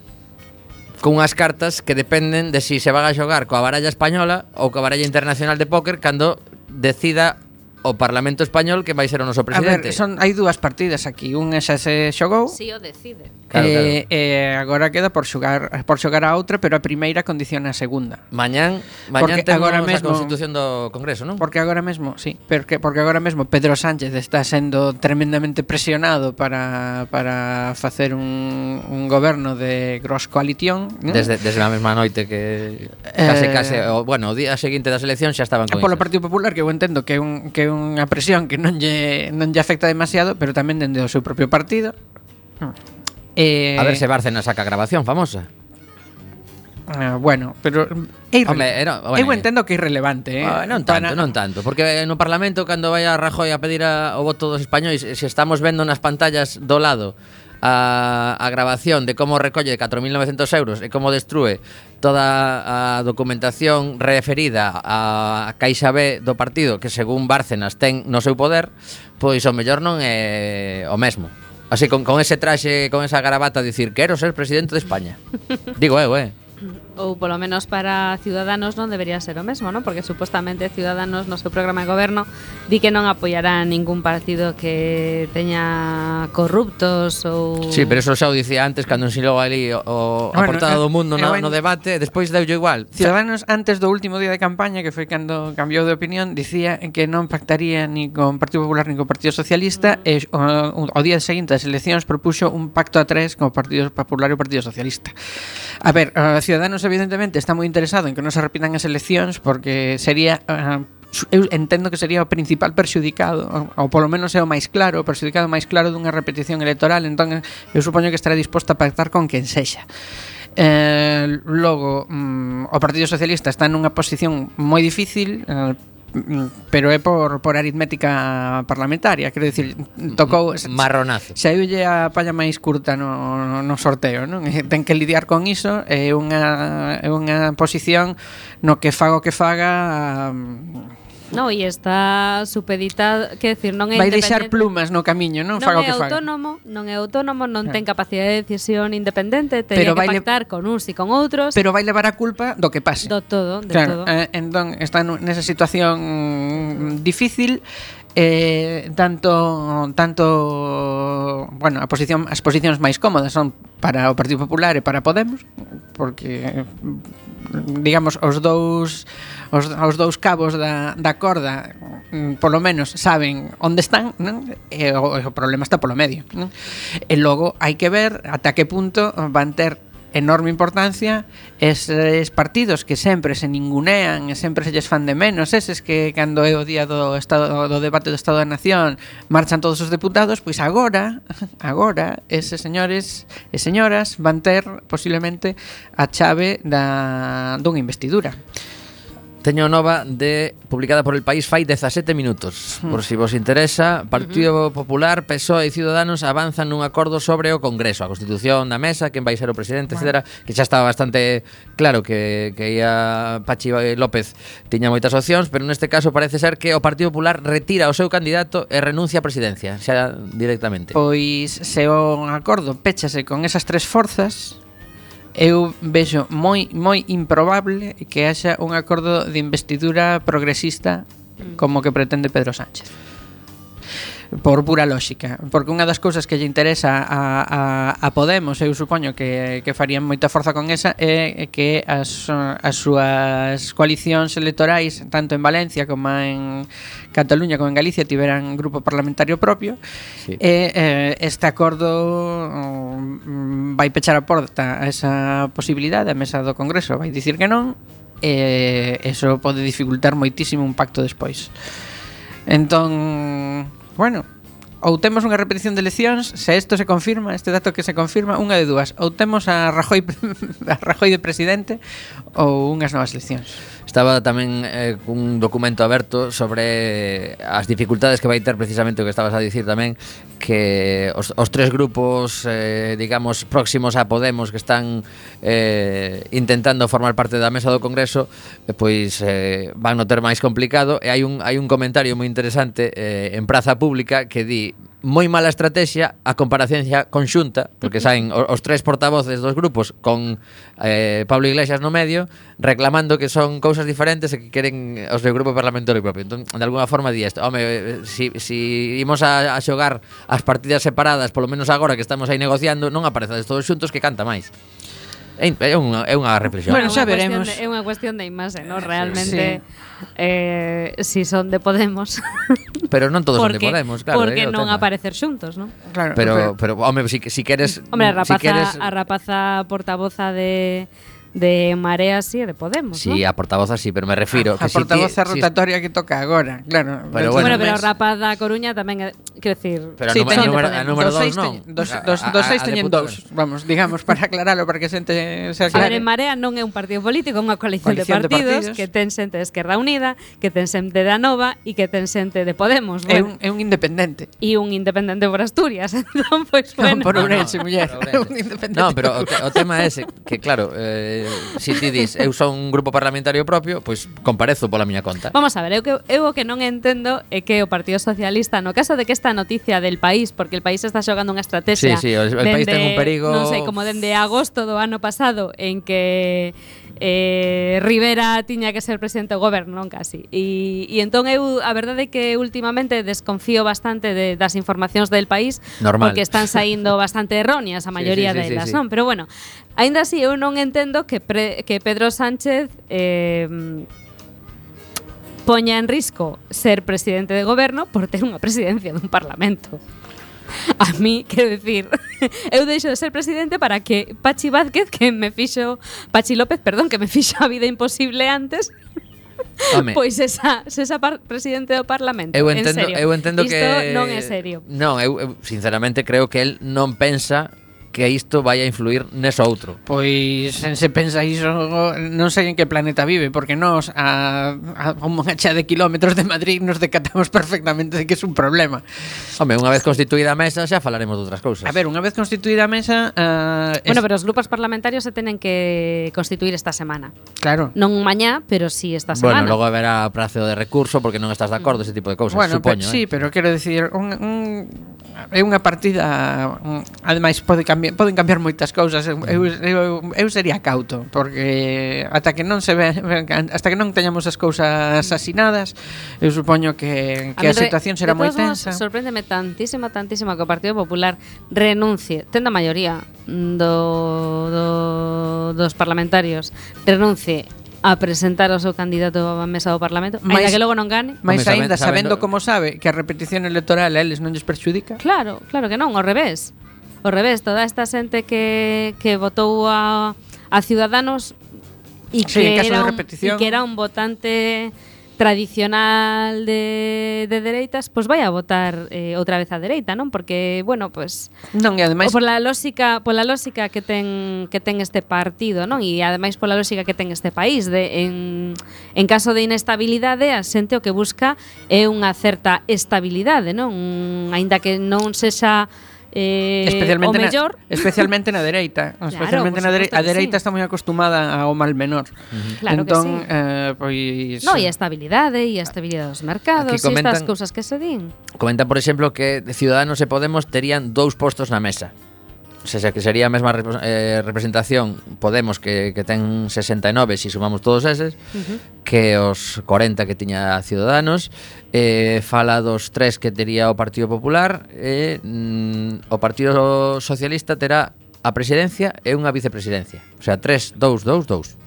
cunhas cartas que dependen de si se van a xogar coa baralla española ou coa baralla internacional de póker cando decida o Parlamento Español que vai ser o noso presidente. A ver, son, hai dúas partidas aquí. Un xa se xogou. Si sí, o decide. Claro, eh, claro. eh, agora queda por xogar por xogar a outra, pero a primeira condiciona a segunda. Mañán, mañán porque agora mesmo, a Constitución do Congreso, non? Porque agora mesmo, sí, porque porque agora mesmo Pedro Sánchez está sendo tremendamente presionado para, para facer un, un goberno de gross coalición, ¿no? Desde desde a mesma noite que case eh, case o, bueno, o día seguinte das eleccións xa estaban con Polo Partido Popular que eu entendo que é un que é unha presión que non lle, non lle afecta demasiado, pero tamén dende o seu propio partido. Hmm. Eh, a ver se Bárcena saca a grabación famosa. Ah, bueno, pero mm, é Home, era, bueno, eu entendo que é irrelevante, eh. Ah, non tanto, Para... non tanto, porque eh, no Parlamento cando vai a Rajoy a pedir a, o voto dos españois, eh, se estamos vendo nas pantallas do lado a, a grabación de como recolle 4.900 euros e como destrue toda a documentación referida a Caixa B do partido que según Bárcenas ten no seu poder, pois o mellor non é o mesmo. Así, con, con ese traxe, con esa garabata, dicir, quero ser presidente de España. [laughs] Digo eu, eh ou polo menos para Ciudadanos non debería ser o mesmo, non? Porque supostamente Ciudadanos no seu programa de goberno di que non apoiará ningún partido que teña corruptos ou Sí, pero eso xa o dicía antes cando ensilou ali o, o bueno, a do eh, mundo no, no debate, despois deu igual. Ciudadanos antes do último día de campaña que foi cando cambiou de opinión, dicía que non pactaría ni con Partido Popular ni con Partido Socialista mm. e o, o día seguinte das eleccións propuxo un pacto a tres con o Partido Popular e o Partido Socialista. A ver, uh, Ciudadanos Podemos evidentemente está moi interesado en que non se repitan as eleccións porque sería uh, eu entendo que sería o principal perxudicado, ou, ou polo menos é o máis claro, o perxudicado máis claro dunha repetición electoral, entón eu supoño que estará disposto a pactar con quen sexa. Eh, logo, mm, o Partido Socialista está nunha posición moi difícil, eh, pero é por, por aritmética parlamentaria, quero dicir, tocou marronazo. Saiulle a palla máis curta no, no sorteo, non? Ten que lidiar con iso, é unha é unha posición no que fago que faga No, e está supeditado, que decir, non é Vai deixar plumas no camiño, non, non faga o que faga. autónomo, non é autónomo, non ten capacidade de decisión independente, ten que vai pactar le... con uns e con outros. Pero vai levar a culpa do que pase. Do todo, de claro, todo. Eh, entón está nesa situación difícil eh, tanto tanto bueno, a posición as posicións máis cómodas son para o Partido Popular e para Podemos, porque digamos os dous os, os dous cabos da, da corda mm, polo menos saben onde están, non? E o, o problema está polo medio, non? E logo hai que ver ata que punto van ter enorme importancia eses partidos que sempre se ningunean e sempre se lles fan de menos eses que cando é o día do estado do debate do Estado da Nación marchan todos os deputados, pois agora [laughs] agora eses señores e señoras van ter posiblemente a chave da dunha investidura. Teño nova de publicada por El País fai 17 minutos. Hmm. Por si vos interesa, Partido Popular, PSOE e Ciudadanos avanzan nun acordo sobre o Congreso, a Constitución da Mesa, quen vai ser o presidente, bueno. Que xa estaba bastante claro que, que ia Pachi López tiña moitas opcións, pero neste caso parece ser que o Partido Popular retira o seu candidato e renuncia á presidencia, xa directamente. Pois se o acordo péchase con esas tres forzas, eu vexo moi moi improbable que haxa un acordo de investidura progresista mm. como que pretende Pedro Sánchez por pura lógica, porque unha das cousas que lle interesa a, a, a Podemos, eu supoño que, que farían moita forza con esa, é que as, as súas coalicións electorais, tanto en Valencia como en Cataluña como en Galicia, tiveran grupo parlamentario propio, sí. e eh, este acordo mm, vai pechar a porta a esa posibilidade, a mesa do Congreso vai dicir que non, e eso pode dificultar moitísimo un pacto despois. Entón, Bueno, ou temos unha repetición de eleccións, se isto se confirma, este dato que se confirma, unha de dúas, ou temos a Rajoy [laughs] a Rajoy de presidente ou unhas novas eleccións. Estaba tamén eh, cun documento aberto sobre eh, as dificultades que vai ter precisamente o que estabas a dicir tamén que os, os tres grupos eh, digamos próximos a Podemos que están eh, intentando formar parte da mesa do Congreso eh, pois eh, van no ter máis complicado. E hai un hai un comentario moi interesante eh, en Praza Pública que di moi mala estrategia a comparecencia conxunta, porque saen os tres portavoces dos grupos con eh, Pablo Iglesias no medio reclamando que son cousas diferentes e que queren os do grupo parlamentario propio. Entón, de alguna forma di isto, home, si, si imos a, a xogar as partidas separadas, polo menos agora que estamos aí negociando, non aparezades todos xuntos que canta máis. É unha, é unha reflexión. Bueno, xa veremos. De, é unha cuestión de imaxe, no? realmente sí. eh, si son de Podemos. [laughs] Pero non todos porque, son de Podemos, claro. Porque non tema. aparecer xuntos, non? Claro, pero, pero, pero home, si, si queres... Hombre, a rapaza, si queres... a rapaza portavoza de de Marea sí e de Podemos, Sí, ¿no? a portavoz así, pero me refiro... A, a portavoz a rotatoria que toca agora, claro. Pero bueno, bueno pero o rapaz da Coruña tamén, eh, quero dicir... Pero sí, a, número, a número dos, non? Dos, dos, dos seis teñen dous, vamos, digamos, para aclaralo, para que xente se aclare. A ver, Marea non é un partido político, é unha coalición, coalición de, partidos, de partidos que ten xente de Esquerra Unida, que ten xente de Anova e que ten xente de Podemos. É, bueno. un, é un independente. E un independente por Asturias, [laughs] entón, pois, pues, bueno. Non, por Ourense, no, muller. [laughs] un independente. Non, pero o, o tema é ese, que claro... Eh, si ti dis, eu son un grupo parlamentario propio, pois pues, comparezo pola miña conta. Vamos a ver, eu que eu o que non entendo é que o Partido Socialista, no caso de que esta noticia del país, porque el país está xogando unha estrategia. Sí, sí, o el dende, país ten un perigo. Non sei, como dende agosto do ano pasado en que eh, Rivera tiña que ser presidente do goberno, non casi. E, e entón eu, a verdade é que últimamente desconfío bastante de, das informacións del país Normal. porque están saindo [laughs] bastante erróneas a maioría sí, sí, sí, delas, sí, sí. non? Pero bueno, aínda así eu non entendo que, pre, que Pedro Sánchez eh, poña en risco ser presidente de goberno por ter unha presidencia dun parlamento. [laughs] a mí, que decir, [laughs] eu deixo de ser presidente para que Pachi Vázquez, que me fixo, Pachi López, perdón, que me [laughs] fixo a vida imposible antes, Home. Pois esa, esa par, presidente do Parlamento, eu entendo, en serio. Eu entendo Isto que non é serio. Non, eu, eu sinceramente creo que el non pensa que isto vai a influir neso outro. Pois sen se pensa iso, non sei en que planeta vive, porque nós a, a un mancha de kilómetros de Madrid nos decatamos perfectamente de que é un problema. Home, unha vez constituída a mesa xa falaremos de outras cousas. A ver, unha vez constituída a mesa... Uh, es... Bueno, pero os grupos parlamentarios se tenen que constituir esta semana. Claro. Non mañá, pero sí esta semana. Bueno, logo haberá prazo de recurso porque non estás de acordo ese tipo de cousas, bueno, supoño. Bueno, eh? sí, pero quero decir, un, un é unha partida mm, ademais pode cambiar, poden cambiar moitas cousas. Eu, eu, eu sería cauto porque ata que non se ve, hasta que non teñamos as cousas asinadas eu supoño que, que a, a situación será moi tensa. sorpréndeme tantísima, tantísima que o Partido Popular renuncie tenda maioría do, do, dos parlamentarios renuncie a presentar o seu candidato á mesa do Parlamento, mais, que logo non gane. Mais aínda sabendo, sabendo como sabe que a repetición electoral a eles non lles perxudica? Claro, claro que non, ao revés. Ao revés, toda esta xente que, que votou a, a Ciudadanos e sí, que, era un, e que era un votante tradicional de, de dereitas, pois vai a votar eh, outra vez a dereita, non? Porque, bueno, pois Non, e ademais pola lógica, pola lógica que ten que ten este partido, non? E ademais pola lógica que ten este país de en en caso de inestabilidade, a xente o que busca é unha certa estabilidade, non? Aínda que non sexa Eh, especialmente o mellor... na, especialmente na dereita, [laughs] claro, especialmente na dereita, a dereita sí. está moi acostumada ao mal menor. Uh -huh. Claro entón, que sí. eh, pois No, e a estabilidade e a estabilidade dos mercados, e estas cousas que se din. Comentan, por exemplo, que Ciudadanos e Podemos terían dous postos na mesa se, se, que sería a mesma rep eh, representación Podemos que, que ten 69 se si sumamos todos eses uh -huh. que os 40 que tiña Ciudadanos eh, fala dos tres que tería o Partido Popular e eh, mm, o Partido Socialista terá a presidencia e unha vicepresidencia o sea, 3, 2, 2, 2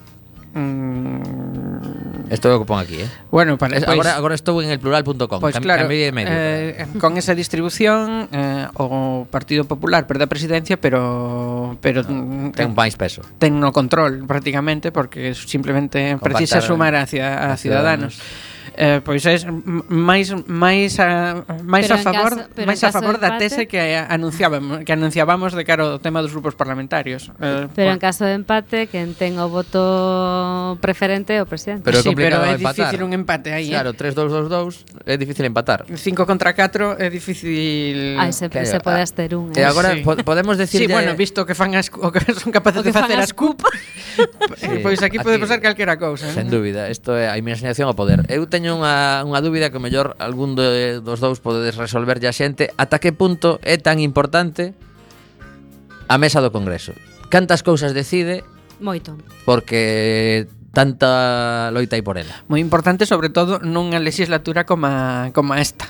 Mm. Esto é o que pon aquí, eh? Bueno, para, pues, agora, agora estou en el plural.com Pois pues, claro, eh, con esa distribución eh, o Partido Popular perde a presidencia Pero, pero ah, mm, no, ten máis peso Ten no control prácticamente Porque simplemente Compactar, precisa sumar hacia, a, a Ciudadanos, ciudadanos. Eh, pois é máis máis a máis pero a favor, caso, máis a favor da empate, tese que anunciábamos, que anunciábamos de cara ao tema dos grupos parlamentarios. Eh, pero por... en caso de empate, quen ten o voto preferente é o presidente. Pero é, sí, pero é empatar. difícil un empate aí. Eh. Claro, 3-2-2-2 é difícil empatar. 5 contra 4 é difícil. Aí se, claro. se pode ter un. Eh? E agora sí. po podemos decir Sí, de... bueno, eh, visto que fan as, o que [laughs] son capaces o que de facer as cup. sí, [laughs] eh, pois aquí, aquí pode pasar calquera cousa. Sen dúbida, isto é a imaginación ao poder. Eu teño teño unha, unha dúbida que mellor algún de, dos dous podedes resolver a xente ata que punto é tan importante a mesa do Congreso. Cantas cousas decide? Moito. Porque tanta loita hai por ela. Moi importante, sobre todo, nunha legislatura como, como esta.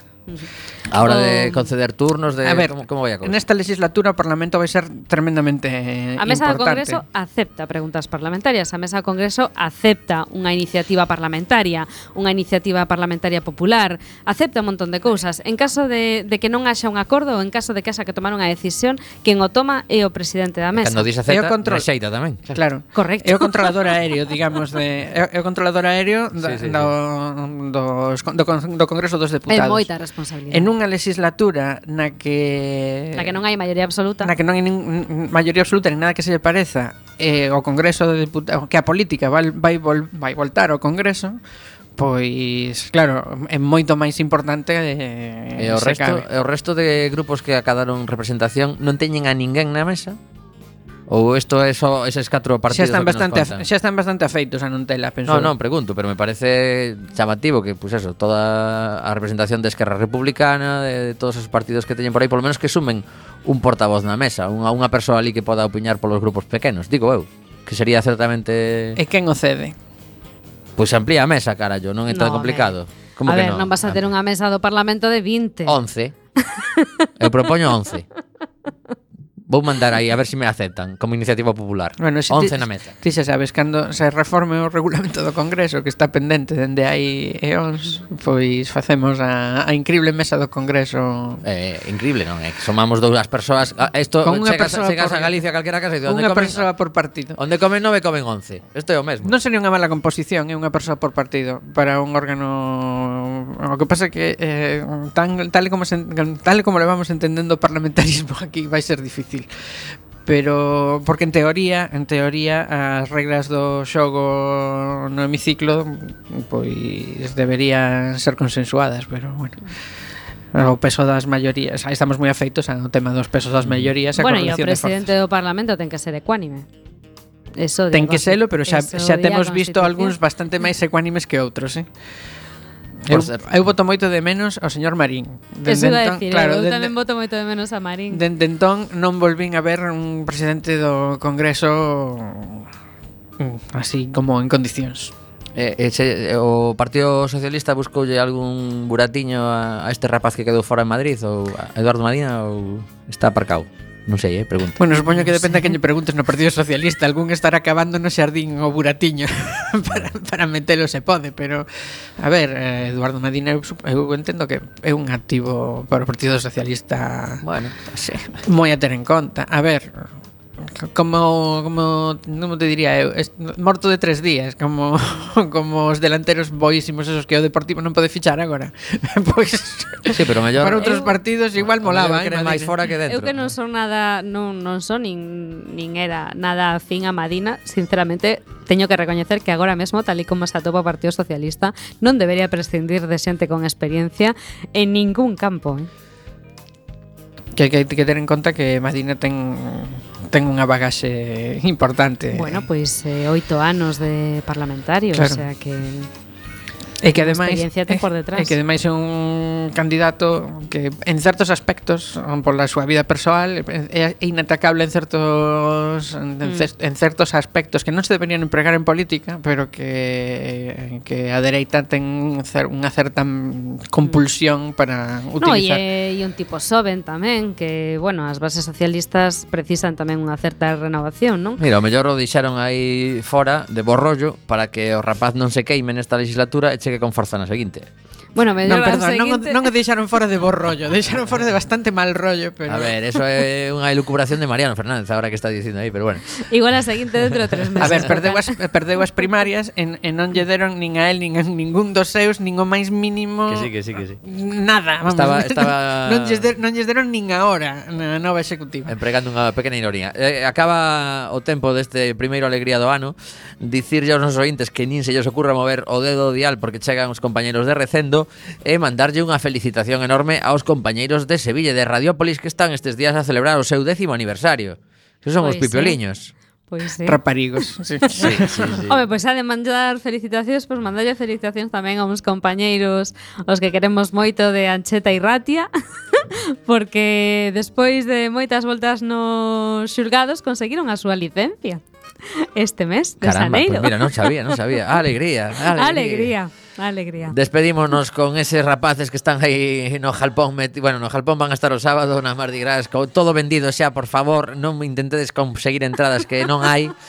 A hora de conceder turnos de a ver, como, como vai a cousa? Nesta legislatura o Parlamento vai ser tremendamente A Mesa importante. do Congreso acepta preguntas parlamentarias, a Mesa do Congreso acepta unha iniciativa parlamentaria, unha iniciativa parlamentaria popular, acepta un montón de cousas. En caso de, de que non haxa un acordo ou en caso de que haxa que tomar unha decisión, quen o toma é o presidente da Mesa. Cando dis acepta, é o control... rexeita tamén. Claro. Correcto. É o controlador aéreo, digamos, de é o controlador aéreo da, sí, sí, do, sí. Do, do, do Congreso dos Deputados. É moita responsabilidade responsabilidade. En unha legislatura na que na que non hai maioría absoluta, na que non hai nin, maioría absoluta nin nada que se lle pareza, eh, o Congreso de Diputados, que a política vai vai, vol, vai voltar ao Congreso, pois claro, é moito máis importante eh, e o resto cabe. e o resto de grupos que acadaron representación non teñen a ninguén na mesa Ou isto é só eses catro partidos xa están bastante a, xa están bastante afeitos a non tela penso. No, non, pregunto, pero me parece chamativo que pues eso, toda a representación de Esquerra Republicana, de, de todos os partidos que teñen por aí, polo menos que sumen un portavoz na mesa, unha unha persoa ali que poda opiñar polos grupos pequenos, digo eu, que sería certamente E quen o cede? Pois pues amplía a mesa, carallo, non é tan no, complicado. Ver. Como a que ver, non? non vas a ter unha mesa do Parlamento de 20. 11. eu propoño 11. [laughs] Vou mandar aí a ver se si me aceptan como iniciativa popular. Bueno, si 11 ti, na mesa. Ti xa sabes, cando se reforme o regulamento do Congreso que está pendente dende aí eóns, pois facemos a, a increíble mesa do Congreso. Eh, eh increíble, non? É que somamos dúas persoas. Ah, Isto Con chegas, chegas por, a Galicia calquera casa e dices, onde comen? persoa por partido. Onde comen nove, comen 11. Isto é o mesmo. Non sería unha mala composición, é unha persoa por partido para un órgano O que pasa é que eh, tan, tal, como se, tal como le vamos entendendo o parlamentarismo [laughs] aquí vai ser difícil difícil pero porque en teoría, en teoría as regras do xogo no hemiciclo pois deberían ser consensuadas, pero bueno o peso das maiorías, aí estamos moi afeitos ao tema dos pesos das maiorías, a bueno, e o presidente do parlamento ten que ser ecuánime. Eso ten que selo, pero xa, xa temos visto algúns bastante máis ecuánimes que outros, eh? Eu, eh, eu voto moito de menos ao señor Marín. Dende Eso iba a entón, decir, claro, eu den, tamén voto moito de menos a Marín. Dende entón non volvín a ver un presidente do Congreso mm, así como en condicións. Eh, eh, o Partido Socialista buscoulle algún buratiño a, a este rapaz que quedou fora en Madrid ou a Eduardo Madina ou está aparcado? Non sei, eh, pregunta. Bueno, supoño que depende a quen lle preguntes no Partido Socialista. Algún estará acabando no xardín o buratiño [laughs] para, para metelo se pode, pero... A ver, eh, Eduardo Medina, eu, eu entendo que é un activo para o Partido Socialista bueno, sí. moi a ter en conta. A ver, como como como te diría eu, es, morto de tres días, como [laughs] como os delanteros boísimos esos que o Deportivo non pode fichar agora. [laughs] pois sí, pero mellor para outros eu, partidos igual molaba, eh, máis fora que dentro. Eu que non son nada, non non son nin nin era nada fin a Madina, sinceramente teño que recoñecer que agora mesmo tal e como se atopa o Partido Socialista, non debería prescindir de xente con experiencia en ningún campo. Eh? que hai que, que ter en conta que Madina ten ten unha bagaxe importante. Bueno, eh. pois pues, eh, oito anos de parlamentario, claro. o sea que E que ademais ten por detrás. E que ademais é un candidato que en certos aspectos pola súa vida persoal é inatacable en certos mm. en certos aspectos que non se deberían empregar en política, pero que que a dereita ten unha certa compulsión mm. para utilizar. No, e, e un tipo soben tamén que, bueno, as bases socialistas precisan tamén unha certa renovación, non? Mira, o mellor o deixaron aí fora de borrollo para que o rapaz non se queime nesta legislatura e cheque con forza na seguinte. Bueno, me non, perdón, seguinte... non, non o deixaron fora de bo rollo, deixaron fora de bastante mal rollo, pero A ver, eso é unha elucubración de Mariano Fernández, agora que está dicindo aí, pero bueno. Igual a seguinte dentro de tres meses. A ver, perdeu as, perdeu as primarias en, en non lle deron nin a él nin a ningún dos seus, nin o máis mínimo. Que sí, que sí, que sí. Nada, vamos. Estaba, [laughs] estaba... non, lles der, non lles deron nin agora na nova executiva. Empregando unha pequena ironía. Eh, acaba o tempo deste primeiro alegría do ano, dicirlle aos nosos ointes que nin se lles ocurra mover o dedo dial porque chegan os compañeiros de Recendo e mandarlle unha felicitación enorme aos compañeiros de Sevilla de Radiópolis que están estes días a celebrar o seu décimo aniversario. Que son pois os pipioliños. Sí. Pois sí. Raparigos. [laughs] Sí. sí, sí, sí. Home, pois pues, a de mandar felicitacións, pois pues, mandalle felicitacións tamén a uns compañeiros os que queremos moito de Ancheta e Ratia. [laughs] porque despois de moitas voltas nos xulgados conseguiron a súa licencia este mes de Caramba, Saneiro. Pues mira, non sabía, non sabía. [laughs] Alegría, alegría. Alegría. Alegría. Despedímonos con eses rapaces que están aí no Jalpón, meti, bueno, no Jalpón van a estar o sábado na Mardi Gras, todo vendido xa, por favor, non intentedes conseguir entradas que non hai. [laughs]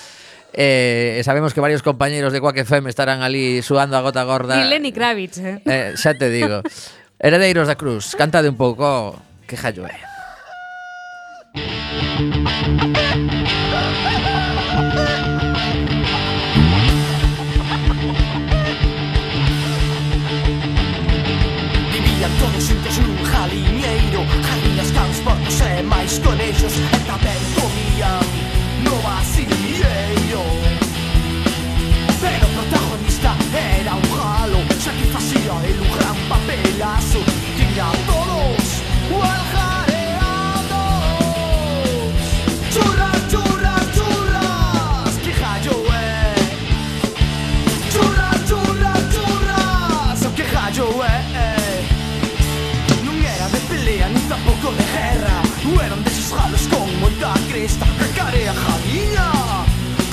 Eh, sabemos que varios compañeros de Quack FM estarán ali suando a gota gorda. Y Lenny Kravitz, eh. eh xa te digo. [laughs] Heredeiros da Cruz, cantade un pouco, que jallo é. Eh. estonejos, é tabela.